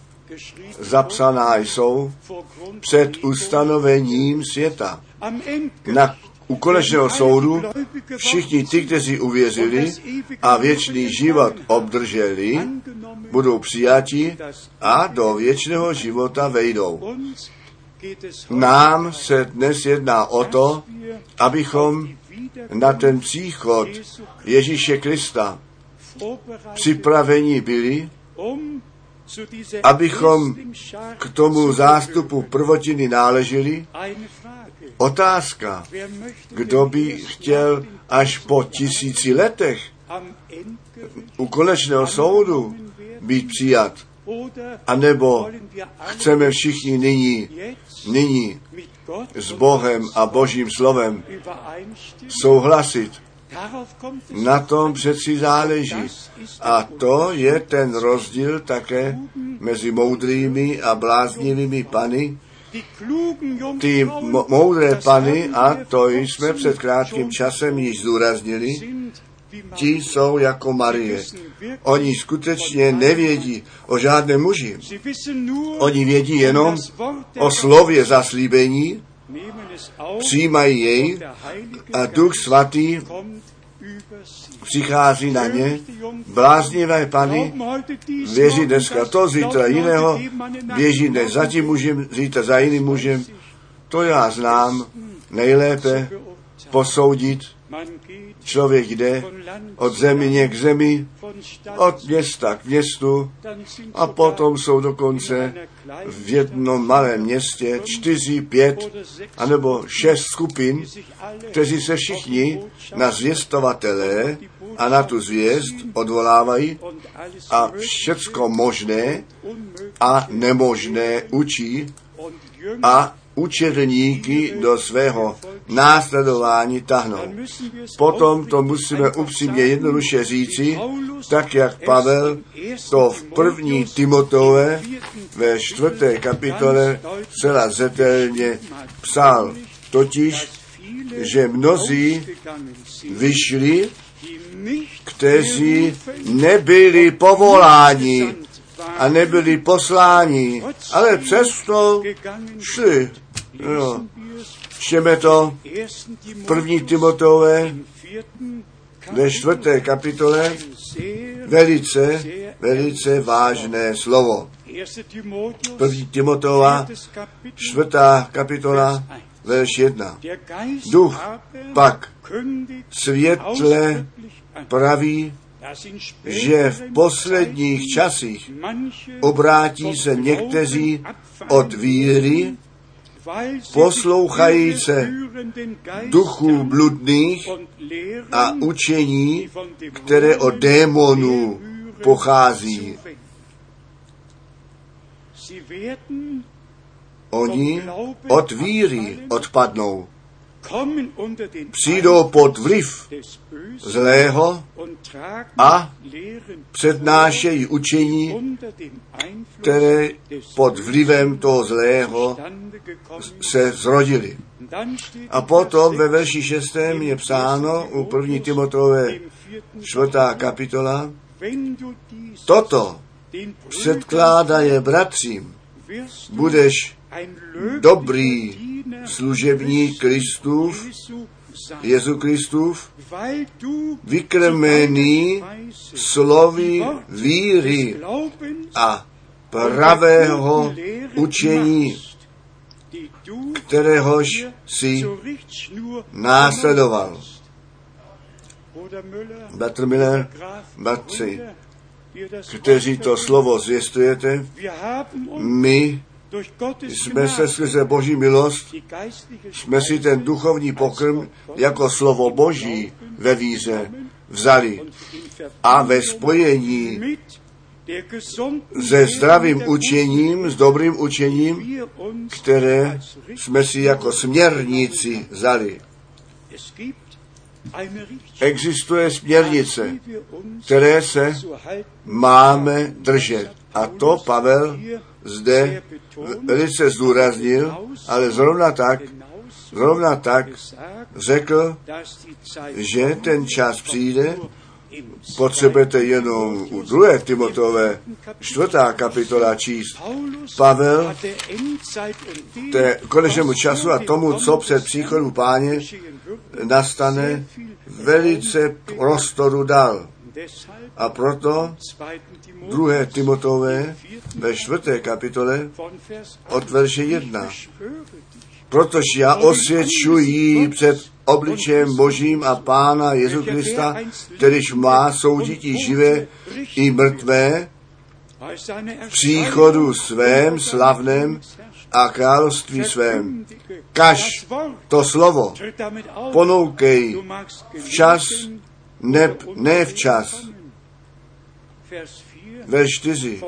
Speaker 2: zapsaná jsou před ustanovením světa. Na u konečného soudu všichni ty, kteří uvěřili a věčný život obdrželi, budou přijati a do věčného života vejdou. Nám se dnes jedná o to, abychom na ten příchod Ježíše Krista připraveni byli, abychom k tomu zástupu prvotiny náleželi. Otázka, kdo by chtěl až po tisíci letech u konečného soudu být přijat, anebo chceme všichni nyní, nyní s Bohem a Božím slovem souhlasit. Na tom přeci záleží. A to je ten rozdíl také mezi moudrými a bláznivými pany. Ty moudré pany, a to jsme před krátkým časem již zdůraznili, ti jsou jako Marie. Oni skutečně nevědí o žádném muži. Oni vědí jenom o slově zaslíbení, přijímají jej a Duch Svatý přichází na ně. Bláznivé pany věří dneska to, zítra jiného, běží dnes za tím mužem, zítra za jiným mužem. To já znám nejlépe posoudit. Člověk jde od země k zemi, od města k městu a potom jsou dokonce v jednom malém městě čtyři, pět anebo šest skupin, kteří se všichni na zvěstovatelé a na tu zvěst odvolávají a všecko možné a nemožné učí a učedníky do svého následování tahnou. Potom to musíme upřímně jednoduše říci, tak jak Pavel to v první Timotové ve čtvrté kapitole celá zetelně psal. Totiž, že mnozí vyšli, kteří nebyli povoláni a nebyli posláni, ale přesto šli. No. Čteme to první Timotové ve čtvrté kapitole velice, velice vážné slovo. První Timotova, čtvrtá kapitola, verš jedna. Duch pak světle praví, že v posledních časích obrátí se někteří od víry, poslouchají se duchů bludných a učení, které od démonů pochází. Oni od víry odpadnou přijdou pod vliv zlého a přednášejí učení, které pod vlivem toho zlého se zrodili. A potom ve verši 6. je psáno u 1. Timotové 4. kapitola, toto předkládaje bratřím, budeš dobrý služebník Kristův, Jezu Kristův, vykrmený slovy víry a pravého učení, kteréhož si následoval. Bratr Miller, bratři, kteří to slovo zvěstujete, my jsme se skrze Boží milost, jsme si ten duchovní pokrm jako slovo Boží ve víře vzali a ve spojení se zdravým učením, s dobrým učením, které jsme si jako směrníci vzali. Existuje směrnice, které se máme držet. A to Pavel zde velice zdůraznil, ale zrovna tak, zrovna tak řekl, že ten čas přijde, potřebujete jenom u druhé Timotové čtvrtá kapitola číst. Pavel té konečnému času a tomu, co před příchodem páně nastane, velice prostoru dal. A proto druhé Timotové ve čtvrté kapitole od verše 1. Protože já osvědčuji před obličejem Božím a Pána Jezu Krista, kterýž má soudití živé i mrtvé, v příchodu svém slavném a království svém. Kaž to slovo ponoukej včas, ne, ne včas. Ve čtyři.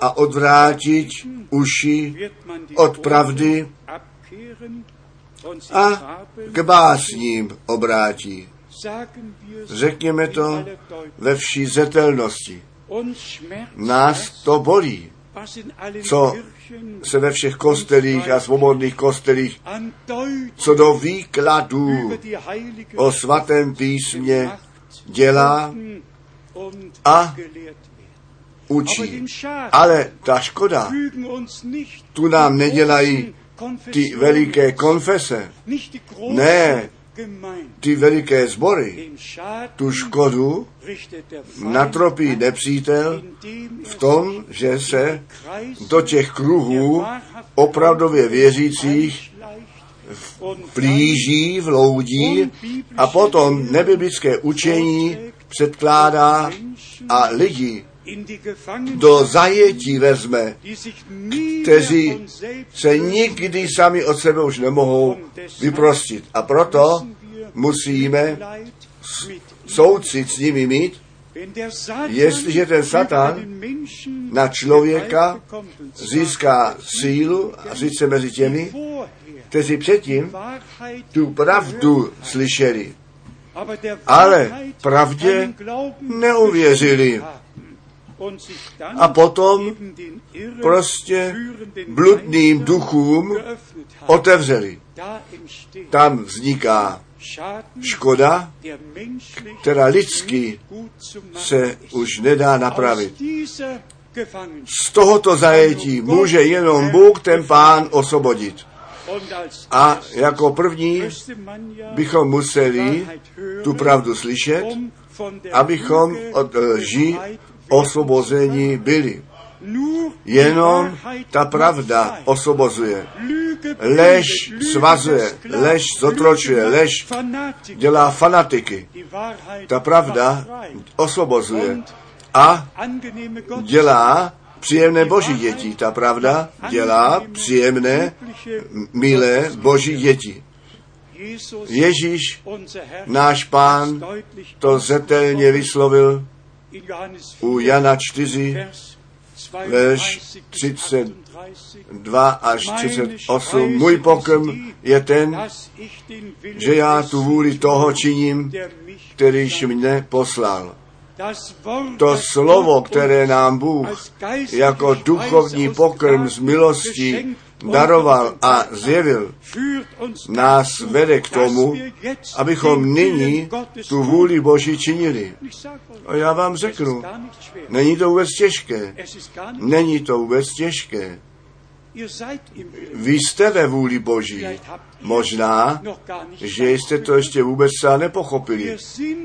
Speaker 2: A odvrátit uši od pravdy a k básním obrátí. Řekněme to ve vší zetelnosti. Nás to bolí, co se ve všech kostelích a svobodných kostelích, co do výkladů o svatém písmě dělá a učí. Ale ta škoda, tu nám nedělají ty veliké konfese, ne ty veliké sbory, tu škodu natropí nepřítel v tom, že se do těch kruhů opravdově věřících vlíží, vloudí a potom nebiblické učení předkládá a lidi do zajetí vezme, kteří se nikdy sami od sebe už nemohou vyprostit. A proto musíme soucit s nimi mít, jestliže ten Satan na člověka získá sílu, a sice mezi těmi, kteří předtím tu pravdu slyšeli, ale pravdě neuvěřili. A potom prostě bludným duchům otevřeli. Tam vzniká škoda, která lidsky se už nedá napravit. Z tohoto zajetí může jenom Bůh, ten pán, osvobodit. A jako první bychom museli tu pravdu slyšet, abychom od lži osvobození byli. Jenom ta pravda osvobozuje. Lež svazuje, lež zotročuje, lež dělá fanatiky. Ta pravda osvobozuje a dělá příjemné boží děti. Ta pravda dělá příjemné, milé boží děti. Ježíš, náš pán, to zetelně vyslovil u Jana 4, verš 32 až 38. Můj pokrm je ten, že já tu vůli toho činím, kterýž mne poslal. To slovo, které nám Bůh jako duchovní pokrm z milostí daroval a zjevil, nás vede k tomu, abychom nyní tu vůli Boží činili. A já vám řeknu, není to vůbec těžké. Není to vůbec těžké. Vy jste ve vůli Boží. Možná, že jste to ještě vůbec sám nepochopili.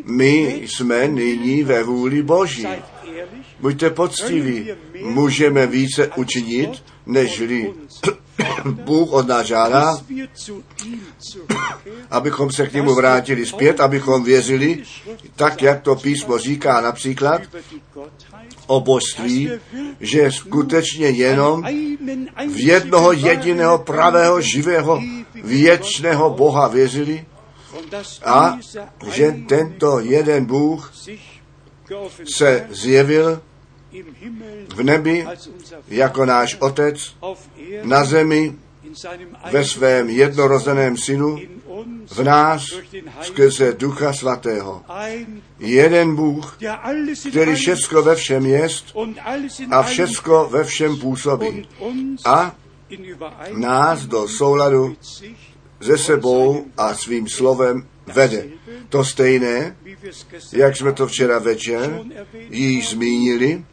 Speaker 2: My jsme nyní ve vůli Boží. Buďte poctiví. Můžeme více učinit, nežli Bůh od nás žádá, abychom se k němu vrátili zpět, abychom věřili, tak jak to písmo říká například o božství, že skutečně jenom v jednoho jediného pravého, živého, věčného Boha věřili a že tento jeden Bůh se zjevil v nebi jako náš Otec, na zemi ve svém jednorozeném synu, v nás skrze Ducha Svatého. Jeden Bůh, který všecko ve všem jest a všecko ve všem působí. A nás do souladu se sebou a svým slovem vede. To stejné, jak jsme to včera večer již zmínili,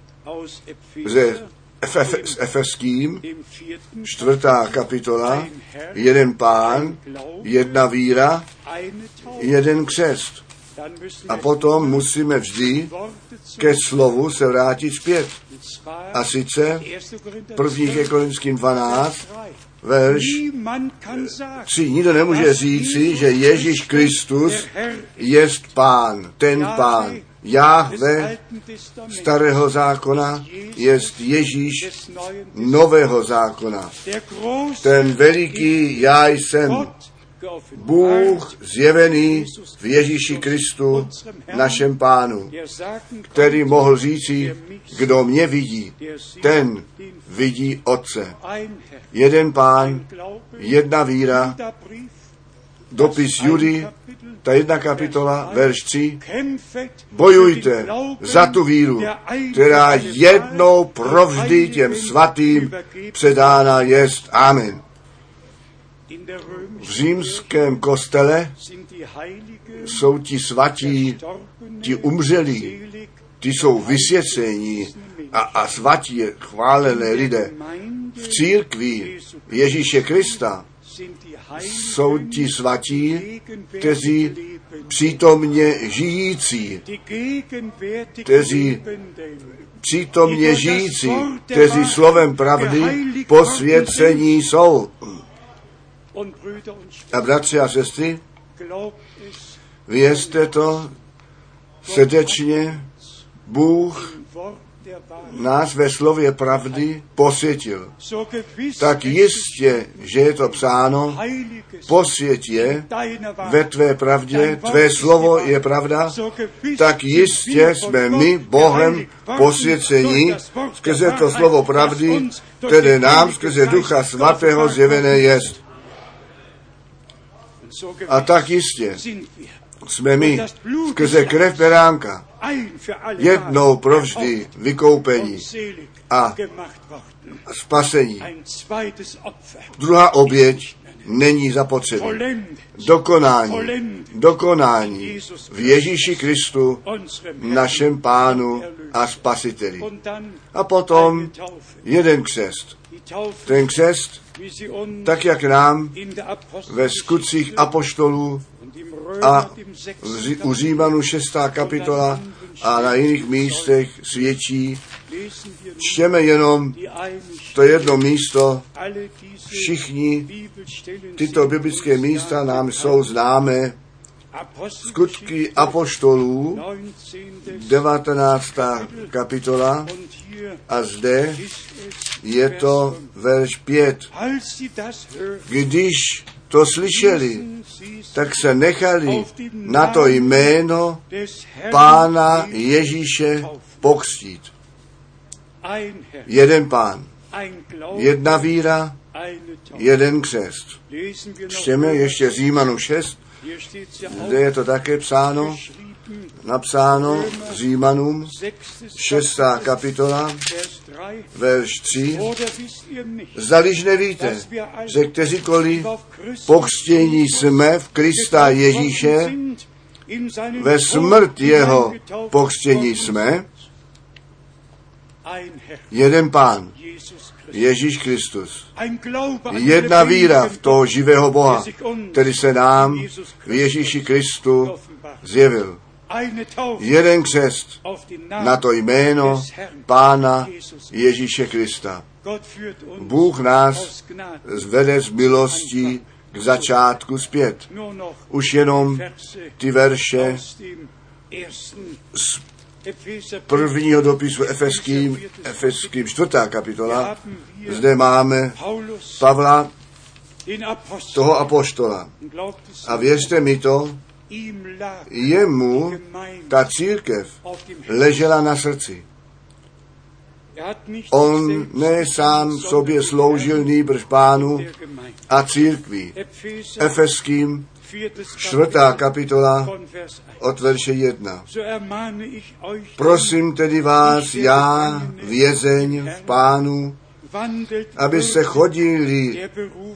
Speaker 2: ze Efes, Efeským, čtvrtá kapitola, jeden pán, jedna víra, jeden křest. A potom musíme vždy ke slovu se vrátit zpět. A sice prvních ke Korinským 12, verš 3. Nikdo nemůže říci, že Ježíš Kristus je pán, ten pán. Jahve starého zákona je Ježíš nového zákona. Ten veliký já jsem, Bůh zjevený v Ježíši Kristu, našem pánu, který mohl říci, kdo mě vidí, ten vidí Otce. Jeden pán, jedna víra, dopis Judy, ta jedna kapitola, verš 3, bojujte za tu víru, která jednou provždy těm svatým předána jest. Amen. V římském kostele jsou ti svatí, ti umřelí, ti jsou vysvěcení a, a svatí chválené lidé. V církvi Ježíše Krista jsou ti svatí, kteří přítomně žijící, kteří přítomně žijící, kteří slovem pravdy posvěcení jsou. A bratři a sestry, vězte to srdečně, Bůh nás ve slově pravdy posvětil. Tak jistě, že je to psáno, posvěť je ve tvé pravdě, tvé slovo je pravda, tak jistě jsme my Bohem posvěcení skrze to slovo pravdy, které nám skrze Ducha Svatého zjevené jest. A tak jistě jsme my skrze krev beránka jednou provždy vykoupení a spasení. Druhá oběť není zapotřebí. Dokonání, dokonání v Ježíši Kristu, našem pánu a spasiteli. A potom jeden křest. Ten křest, tak jak nám ve skutcích apoštolů a u Římanu 6. kapitola a na jiných místech svědčí, čtěme jenom to jedno místo, všichni tyto biblické místa nám jsou známé, skutky apoštolů, 19. kapitola, a zde je to verš 5. Když to slyšeli, tak se nechali na to jméno Pána Ježíše pokřtít. Jeden pán, jedna víra, jeden křest. Čtěme ještě Římanu 6, kde je to také psáno, napsáno Římanům, 6. kapitola, verš 3. Zdaliž nevíte, že kteříkoliv pokřtění jsme v Krista Ježíše, ve smrt jeho pokřtění jsme, jeden pán, Ježíš Kristus. Jedna víra v toho živého Boha, který se nám v Ježíši Kristu zjevil. Jeden křest na to jméno Pána Ježíše Krista. Bůh nás zvede z milostí k začátku zpět. Už jenom ty verše z prvního dopisu Efeským, Efeským čtvrtá kapitola. Zde máme Pavla, toho apoštola. A věřte mi to, jemu ta církev ležela na srdci. On ne sám sobě sloužil nýbrž pánu a církvi. Efeským čtvrtá kapitola od verše jedna. Prosím tedy vás, já, vězeň v pánu, aby se chodili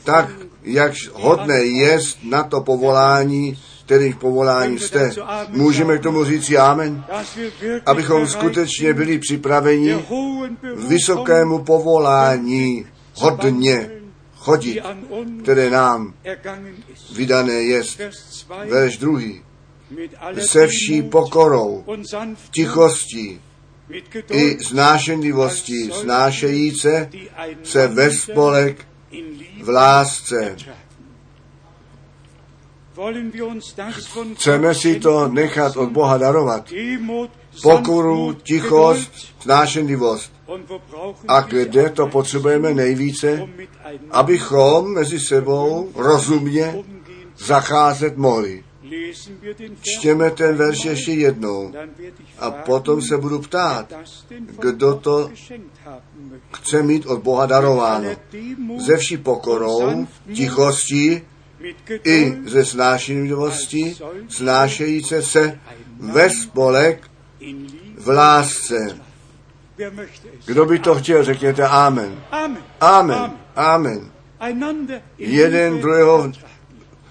Speaker 2: tak, jak hodné jest na to povolání, kterých povolání jste. Můžeme k tomu říct amen, abychom skutečně byli připraveni vysokému povolání hodně chodit, které nám vydané jest. Verš druhý. Se vší pokorou, tichostí i znášenlivostí snášejíce se ve spolek v lásce. Chceme si to nechat od Boha darovat. Pokoru, tichost, snášenlivost. A kde to potřebujeme nejvíce? Abychom mezi sebou rozumně zacházet mohli. Čtěme ten verš ještě jednou a potom se budu ptát, kdo to chce mít od Boha darováno. Ze vší pokorou, tichostí i ze snášenlivostí, snášejíce se ve spolek v lásce. Kdo by to chtěl, řekněte Amen. Amen. Amen. Jeden druhého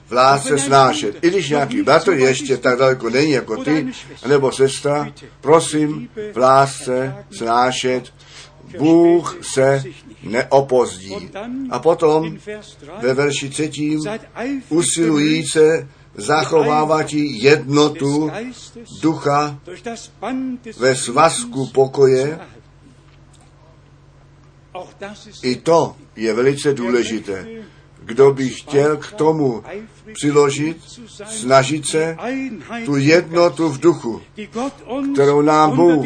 Speaker 2: v lásce snášet. I když nějaký bratr ještě tak daleko není jako ty, nebo sestra, prosím, v lásce snášet. Bůh se neopozdí. A potom ve verši třetím usilujíce zachovávat jednotu ducha ve svazku pokoje. I to je velice důležité. Kdo by chtěl k tomu přiložit, snažit se tu jednotu v duchu, kterou nám Bůh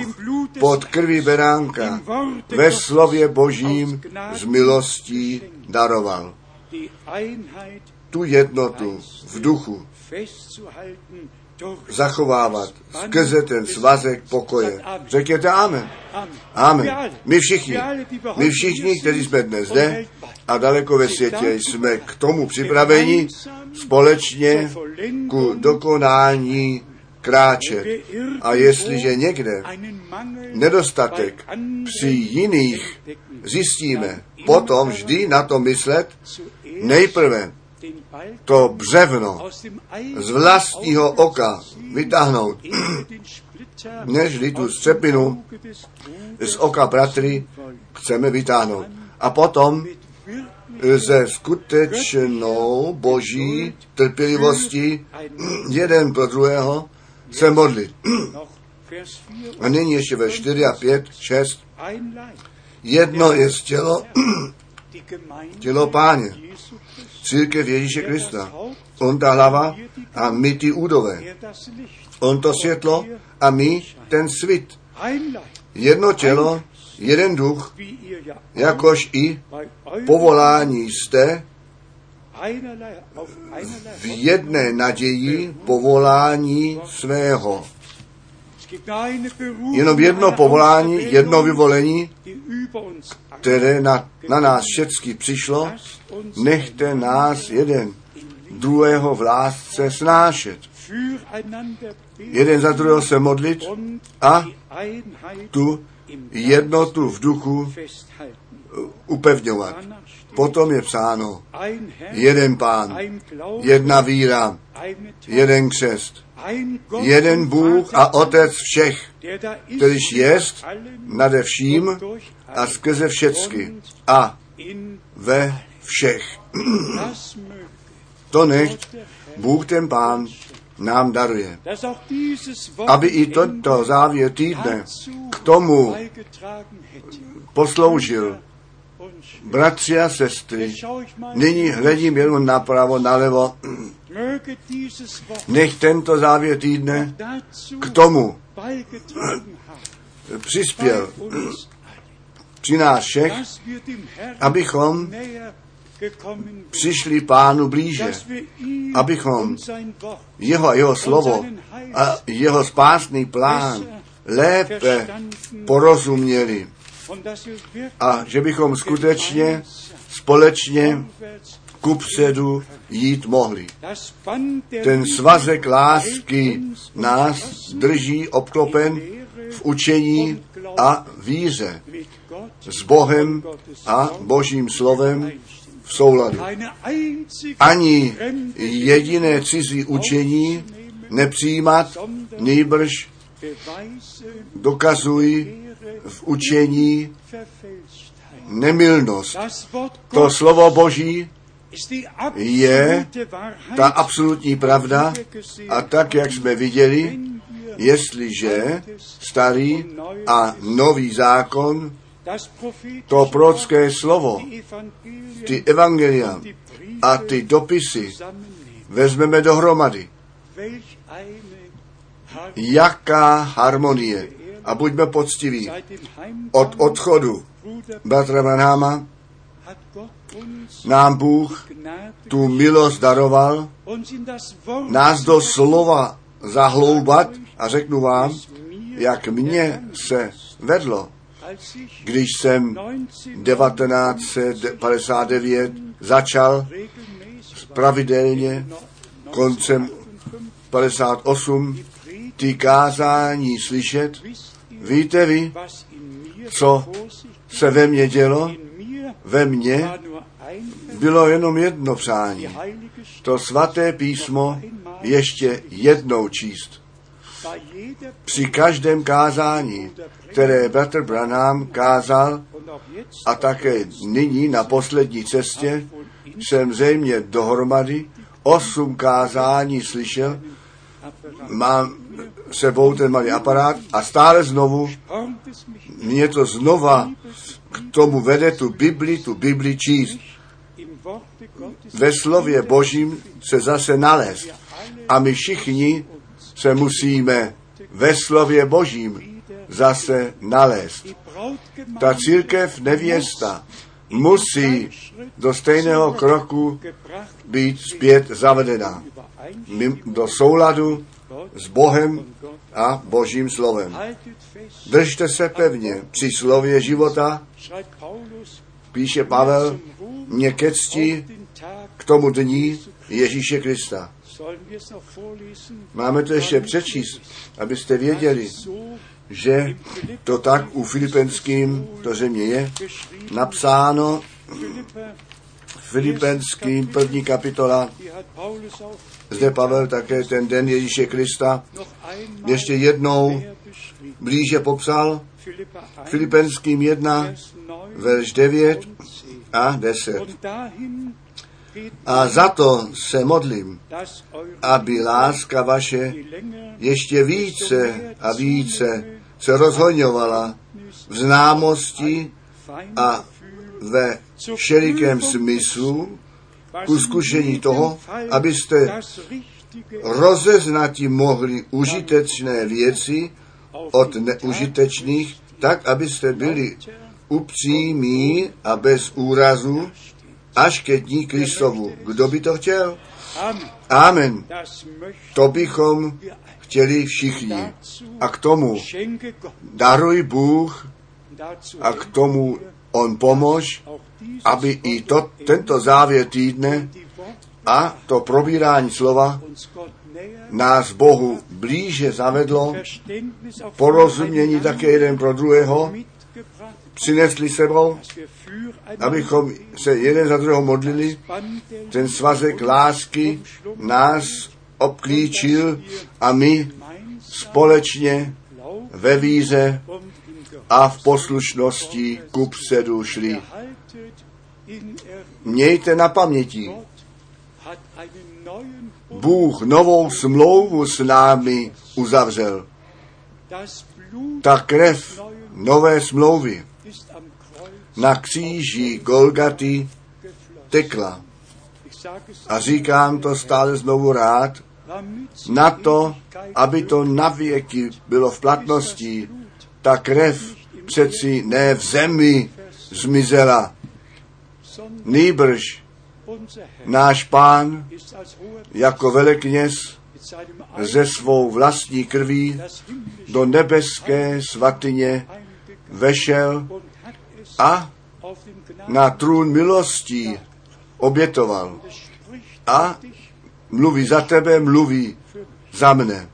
Speaker 2: pod krví beránka ve slově Božím z milostí daroval. Tu jednotu v duchu zachovávat skrze ten svazek pokoje. Řekněte amen. Amen. My všichni, my všichni, kteří jsme dnes zde a daleko ve světě, jsme k tomu připraveni společně ku dokonání kráčet. A jestliže někde nedostatek při jiných zjistíme, potom vždy na to myslet nejprve to břevno z vlastního oka vytáhnout, nežli tu střepinu z oka bratry chceme vytáhnout. A potom ze skutečnou boží trpělivosti jeden pro druhého se modlit. A nyní ještě ve 4 a 5, 6. Jedno je tělo, tělo páně, církev Ježíše Krista. On ta hlava a my ty údové. On to světlo a my ten svit. Jedno tělo, jeden duch, jakož i povolání jste v jedné naději povolání svého. Jenom jedno povolání, jedno vyvolení, které na, na nás všechny přišlo, nechte nás jeden druhého v lásce snášet. Jeden za druhého se modlit a tu jednotu v duchu upevňovat. Potom je psáno jeden pán, jedna víra, jeden křest, jeden Bůh a Otec všech, kterýž jest nade vším a skrze všecky a ve všech. [CLEARS THROAT] To nech Bůh ten Pán nám daruje. Aby i toto závěr týdne k tomu posloužil. Bratři a sestry, nyní hledím jenom napravo, nalevo. [CLEARS THROAT] Nech tento závěr týdne k tomu. Přispěl. Při nás všech, abychom přišli pánu blíže, abychom jeho a jeho slovo a jeho spásný plán lépe porozuměli. A že bychom skutečně společně kupředu jít mohli. Ten svazek lásky nás drží obklopen v učení a víře s Bohem a Božím slovem v souladu. Ani jediné cizí učení nepřijímat, nýbrž dokazují v učení nemilnost. To slovo Boží je ta absolutní pravda a tak, jak jsme viděli, jestliže starý a nový zákon, to prorocké slovo, ty evangelia a ty dopisy vezmeme dohromady. Jaká harmonie. A buďme poctiví. Od odchodu bratra Branhama nám Bůh tu milost daroval, nás do slova zahloubat a řeknu vám, jak mě se vedlo, když jsem 1959 začal pravidelně koncem 58 ty kázání slyšet. Víte vy, co se ve mně dělo? Ve mně bylo jenom jedno přání. To svaté písmo ještě jednou číst. Při každém kázání, které bratr Branham kázal a také nyní na poslední cestě, jsem zřejmě dohromady osm kázání slyšel, mám sebou ten malý aparát a stále znovu mě to znova k tomu vede tu Bibli, tu Bibli číst. Ve slově Božím se zase nalézt. A my všichni se musíme ve slově Božím zase nalézt. Ta církev nevěsta musí do stejného kroku být zpět zavedena. Do souladu s Bohem a Božím slovem. Držte se pevně při slově života, píše Pavel, mě ke cti k tomu dní Ježíše Krista. Máme to ještě přečíst, abyste věděli, že to tak u Filipenským to země je napsáno Filipenským první kapitola. Zde Pavel také ten den Ježíše Krista ještě jednou blíže popsal.
Speaker 1: Philippa 1
Speaker 2: Filipenským 1,
Speaker 1: Vers 9
Speaker 2: verš 9
Speaker 1: und 10
Speaker 2: a 10.
Speaker 1: und dahin geht
Speaker 2: A za to se modlím, aby láska vaše ještě více a více se rozhoňovala v známosti a ve všelikém smyslu ku zkušení toho, abyste rozeznati mohli užitečné věci od neužitečných, tak abyste byli upřímí a bez úrazu až ke dní Kristovu. Kdo by to chtěl? Amen. To bychom chtěli všichni. A k tomu daruj Bůh a k tomu On pomož, aby i to, tento závěr týdne a to probírání slova nás Bohu blíže zavedlo, porozumění také jeden pro druhého, přinesli sebou, abychom se jeden za druhého modlili, ten svazek lásky nás obklíčil a my společně ve víze a v poslušnosti ku předu šli. Mějte na paměti, Bůh novou smlouvu s námi uzavřel. Ta krev nové smlouvy na kříži Golgaty tekla. A říkám to stále znovu rád, na to, aby to navěky bylo v platnosti, ta krev přeci ne v zemi zmizela, nýbrž náš pán jako velekněz ze svou vlastní krví do nebeské svatyně vešel a na trůn milostí obětoval. A mluví za tebe, mluví za mne.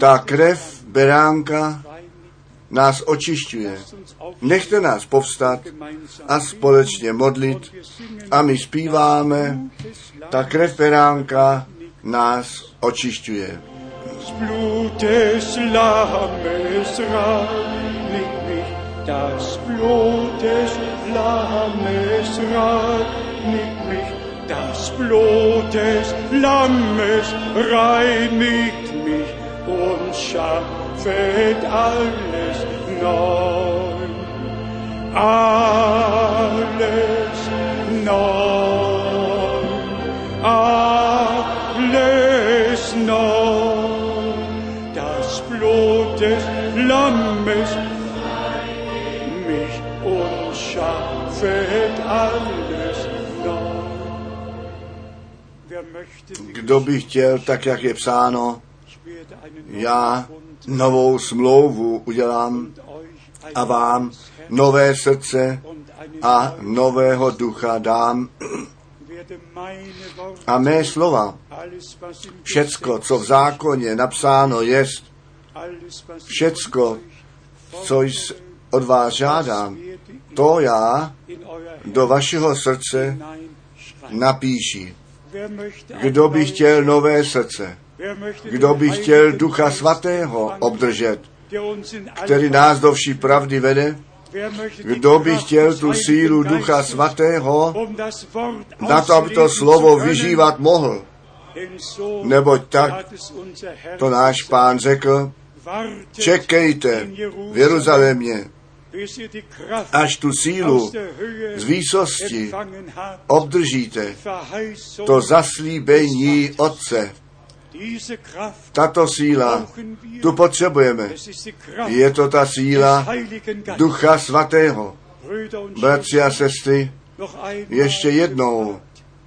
Speaker 2: Ta krev beránka nás očišťuje. Nechte nás povstat a společně modlit a my zpíváme, ta krev beránka nás očišťuje.
Speaker 1: Das Blut des Lammes reinigt mich, das Blut des Lammes reinigt mich, das Blut des Lammes reinigt mich und schaffet alles neu. Alles neu. Alles neu. Das Blut des Lammes mich und schaffet alles neu. Wer möchte nicht,
Speaker 2: Kdo by chtěl, tak jak je psáno, já novou smlouvu udělám a vám nové srdce a nového ducha dám a mé slova, všecko, co v zákoně napsáno jest, všecko, co od vás žádám, to já do vašeho srdce napíši. Kdo by chtěl nové srdce? Kdo by chtěl Ducha Svatého obdržet, který nás do vší pravdy vede? Kdo by chtěl tu sílu Ducha Svatého na to, aby to slovo vyžívat mohl? Neboť tak To náš pán řekl, čekejte v Jeruzalémě, až tu sílu z výsosti obdržíte. To zaslíbení Otce, tato síla, tu potřebujeme. Je to ta síla. Ducha Svatého. Bratři a sestry, ještě jednou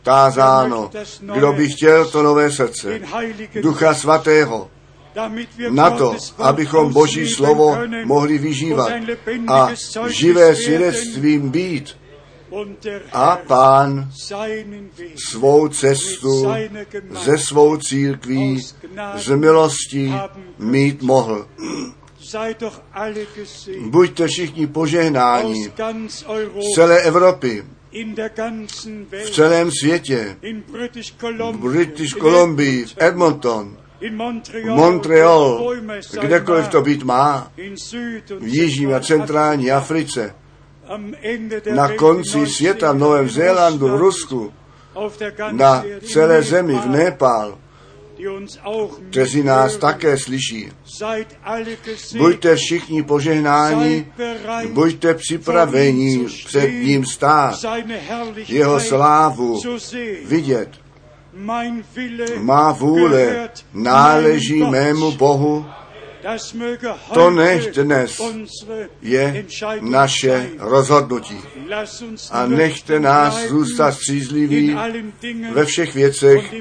Speaker 2: tázáno, kdo by chtěl to nové srdce, Ducha Svatého, na to, abychom Boží slovo mohli vyžívat a živé svědectvím být. A Pán svou cestu ze svou církví z milosti mít mohl. Buďte všichni požehnáni z celé Evropy, v celém světě, v British Columbia, v
Speaker 1: Edmonton, Montreal,
Speaker 2: kdekoliv to být má, v Jižní a centrální Africe, na konci světa, v Novém Zélandu, v Rusku, na celé zemi, v
Speaker 1: auch
Speaker 2: kteří nás také slyší. Buďte všichni požehnáni, buďte připraveni před ním stát, jeho slávu vidět. Má vůle náleží mému Bohu, To nech
Speaker 1: heute
Speaker 2: dnes je naše rozhodnutí. A nechte nás zůstat střízliví ve všech věcech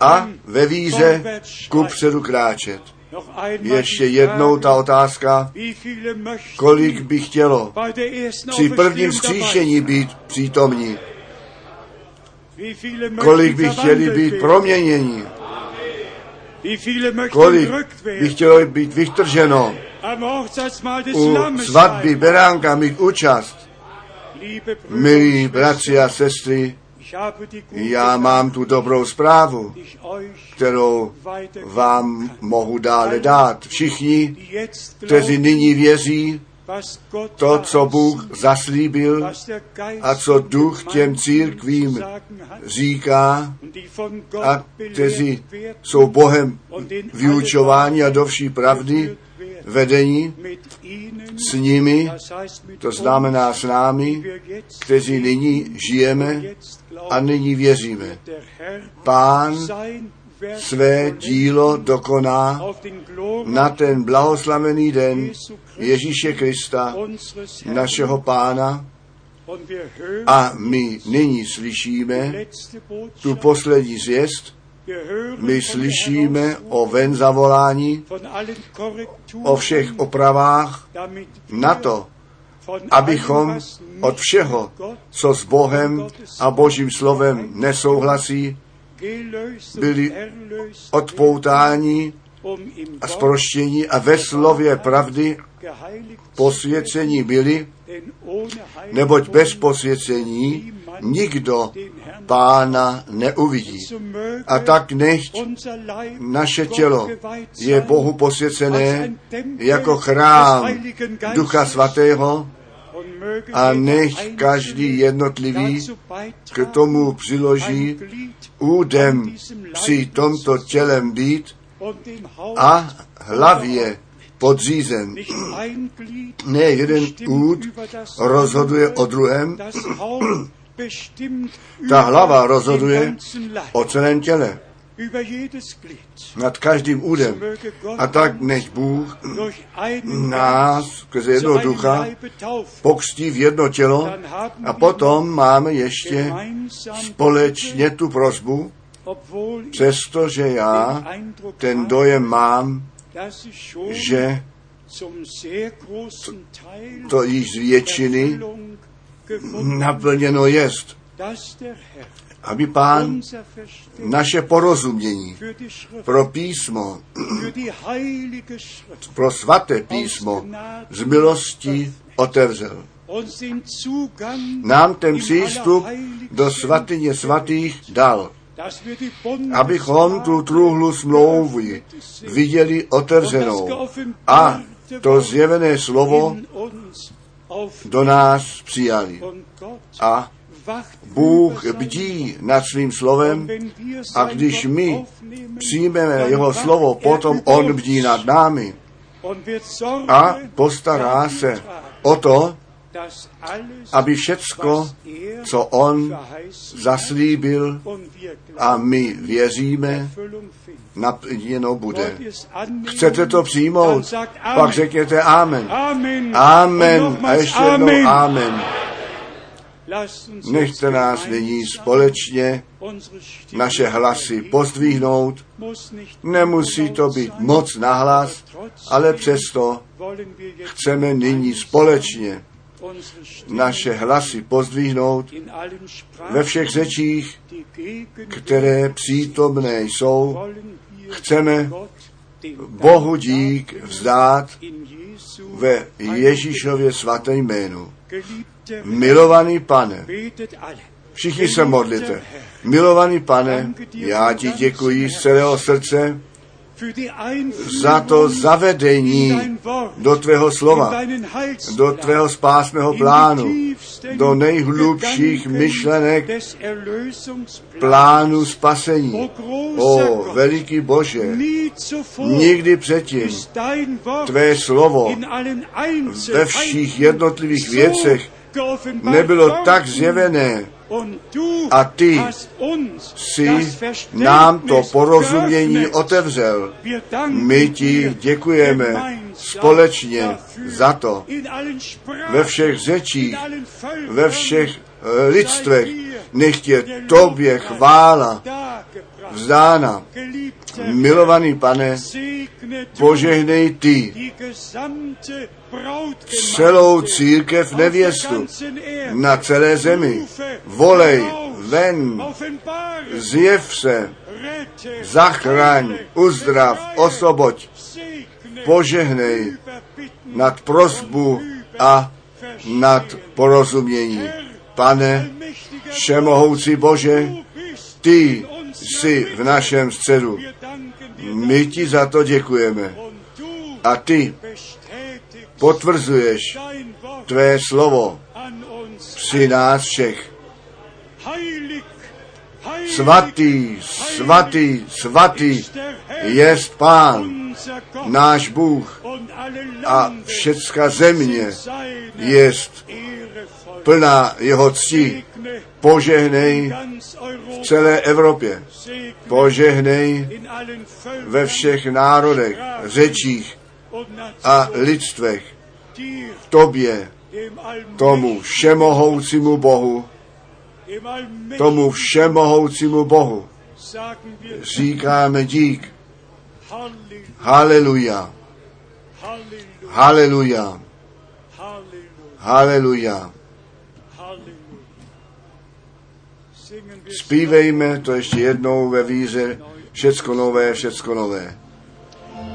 Speaker 2: a ve víře ku předu kráčet. Ještě jednou ta otázka, kolik by chtělo při prvním
Speaker 1: sein?
Speaker 2: být přítomní, kolik by chtěli být proměnění,
Speaker 1: möchten
Speaker 2: kolik by chtělo být vytrženo, u svatby beránka mít účast. Milí bratři a sestry, já mám tu dobrou zprávu, kterou vám mohu dále dát. Všichni, kteří nyní věří, to, co Bůh zaslíbil a co Duch těm církvím říká a kteří jsou Bohem vyučování a do vší pravdy vedení s nimi, to znamená s námi, kteří nyní žijeme a nyní věříme. Pán své dílo dokoná na ten blahoslavený den Ježíše Krista, našeho Pána, a my nyní slyšíme tu poslední zvěst, my slyšíme o ven zavolání, o všech opravách, na to, abychom od všeho, co s Bohem a Božím slovem nesouhlasí, byli odpoutáni a sproštění a ve slově pravdy posvěcení byli, neboť bez posvěcení nikdo pána neuvidí. A tak nechť naše tělo je Bohu posvěcené jako chrám Ducha Svatého a nech každý jednotlivý k tomu přiloží údem při tomto tělem být a hlavě podřízen. Ne jeden úd rozhoduje o druhém, [CLEARS THROAT] ta hlava rozhoduje o celém těle. Nad každým údem. A tak nech Bůh nás skrze jednoho ducha pokstí v jedno tělo a potom máme ještě společně tu
Speaker 1: ich
Speaker 2: přestože já ten dojem mám, že to již z většiny naplněno jest, aby pán naše porozumění pro písmo, pro svaté písmo z milosti otevřel. Nám ten přístup do svatyně svatých dal, abychom tu truhlu smlouvy viděli otevřenou a to zjevené slovo do nás přijali. A Bůh bdí nad svým slovem a když my přijmeme jeho slovo, potom on bdí nad námi a postará se o to, aby všecko, co on zaslíbil a my věříme, naplněno bude. Chcete to přijmout? Pak řekněte Amen.
Speaker 1: Amen.
Speaker 2: A ještě jednou
Speaker 1: Amen.
Speaker 2: Amen. Nechte nás nyní společně naše hlasy pozdvihnout. Nemusí to být moc nahlas, ale přesto chceme nyní společně naše hlasy pozdvihnout ve všech řečích, které přítomné jsou. Chceme Bohu dík vzdát ve Ježíšově svaté jménu. Milovaný pane, všichni se modlite. Milovaný pane, já ti děkuji z celého srdce za to zavedení do tvého slova, do tvého spásného plánu, do nejhlubších myšlenek plánu spasení.
Speaker 1: O
Speaker 2: veliký Bože, nikdy předtím tvé slovo ve všech jednotlivých věcech nebylo tak zjevené a ty si nám to porozumění otevřel. My ti děkujeme společně za to. Ve všech řečích, ve všech eh, lidstvech, nech tobě chvála. Vzdána. Milovaný pane, požehnej ty celou církev nevěstu na celé zemi. Volej ven, zjev se, zachraň, uzdrav,
Speaker 1: segne,
Speaker 2: požehnej nad prosbu a nad porozumění. Pane, všemohoucí Bože, ty jsi v našem středu. My ti za to děkujeme. A ty potvrzuješ tvé slovo při nás všech. Svatý, svatý, svatý jest Pán, náš Bůh a všecka země
Speaker 1: voll.
Speaker 2: plná jeho cti. Požehnej v celé Evropě. Požehnej ve všech národech, řečích a lidstvech. Tobě, tomu všemohoucímu Bohu, tomu všemohoucímu Bohu říkáme dík. Haleluja, haleluja, haleluja. Zpívejme to ještě jednou ve víře. Všecko nové, všecko nové.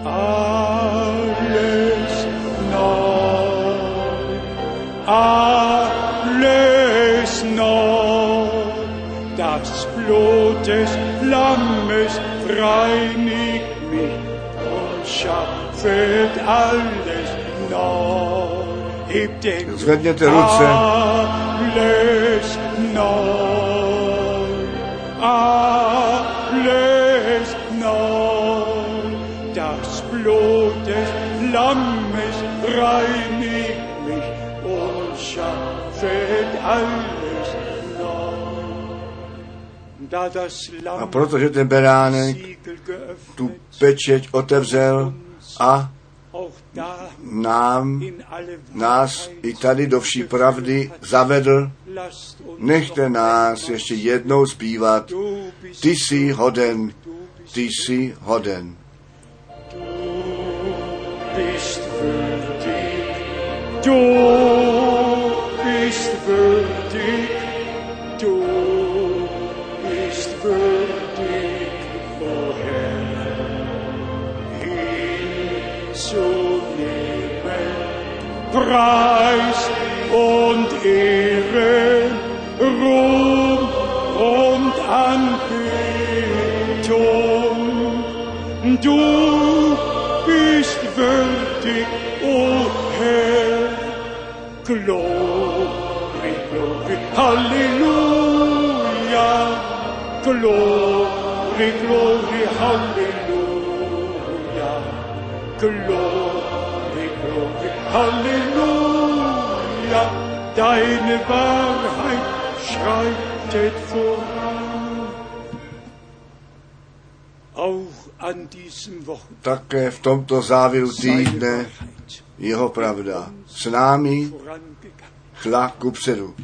Speaker 1: alles neu, alles neu. Das Blut des Lammes reinigt mich und schaffet alles neu.
Speaker 2: Zvedněte ruce.
Speaker 1: alles neu, alles neu. Das Blut des Lammes reinigt mich und schaffet alles neu.
Speaker 2: A protože ten beránek tu pečeť otevřel a nám, nás i tady do vší pravdy zavedl, nechte nás ještě jednou zpívat. Ty jsi hoden, ty jsi hoden.
Speaker 1: du bist würdig, du bist würdig, o Herr, und Ehre, Ruhm und Anbetung. Du bist würdig, o Herr. Glory, glory, Halleluja. Glory, glory, Halleluja. Glory, glory, Halleluja. Deine Wahrheit schreitet voran. Auch an diesem
Speaker 2: Také v tomto závěru týdne jeho pravda s námi šla ku předu.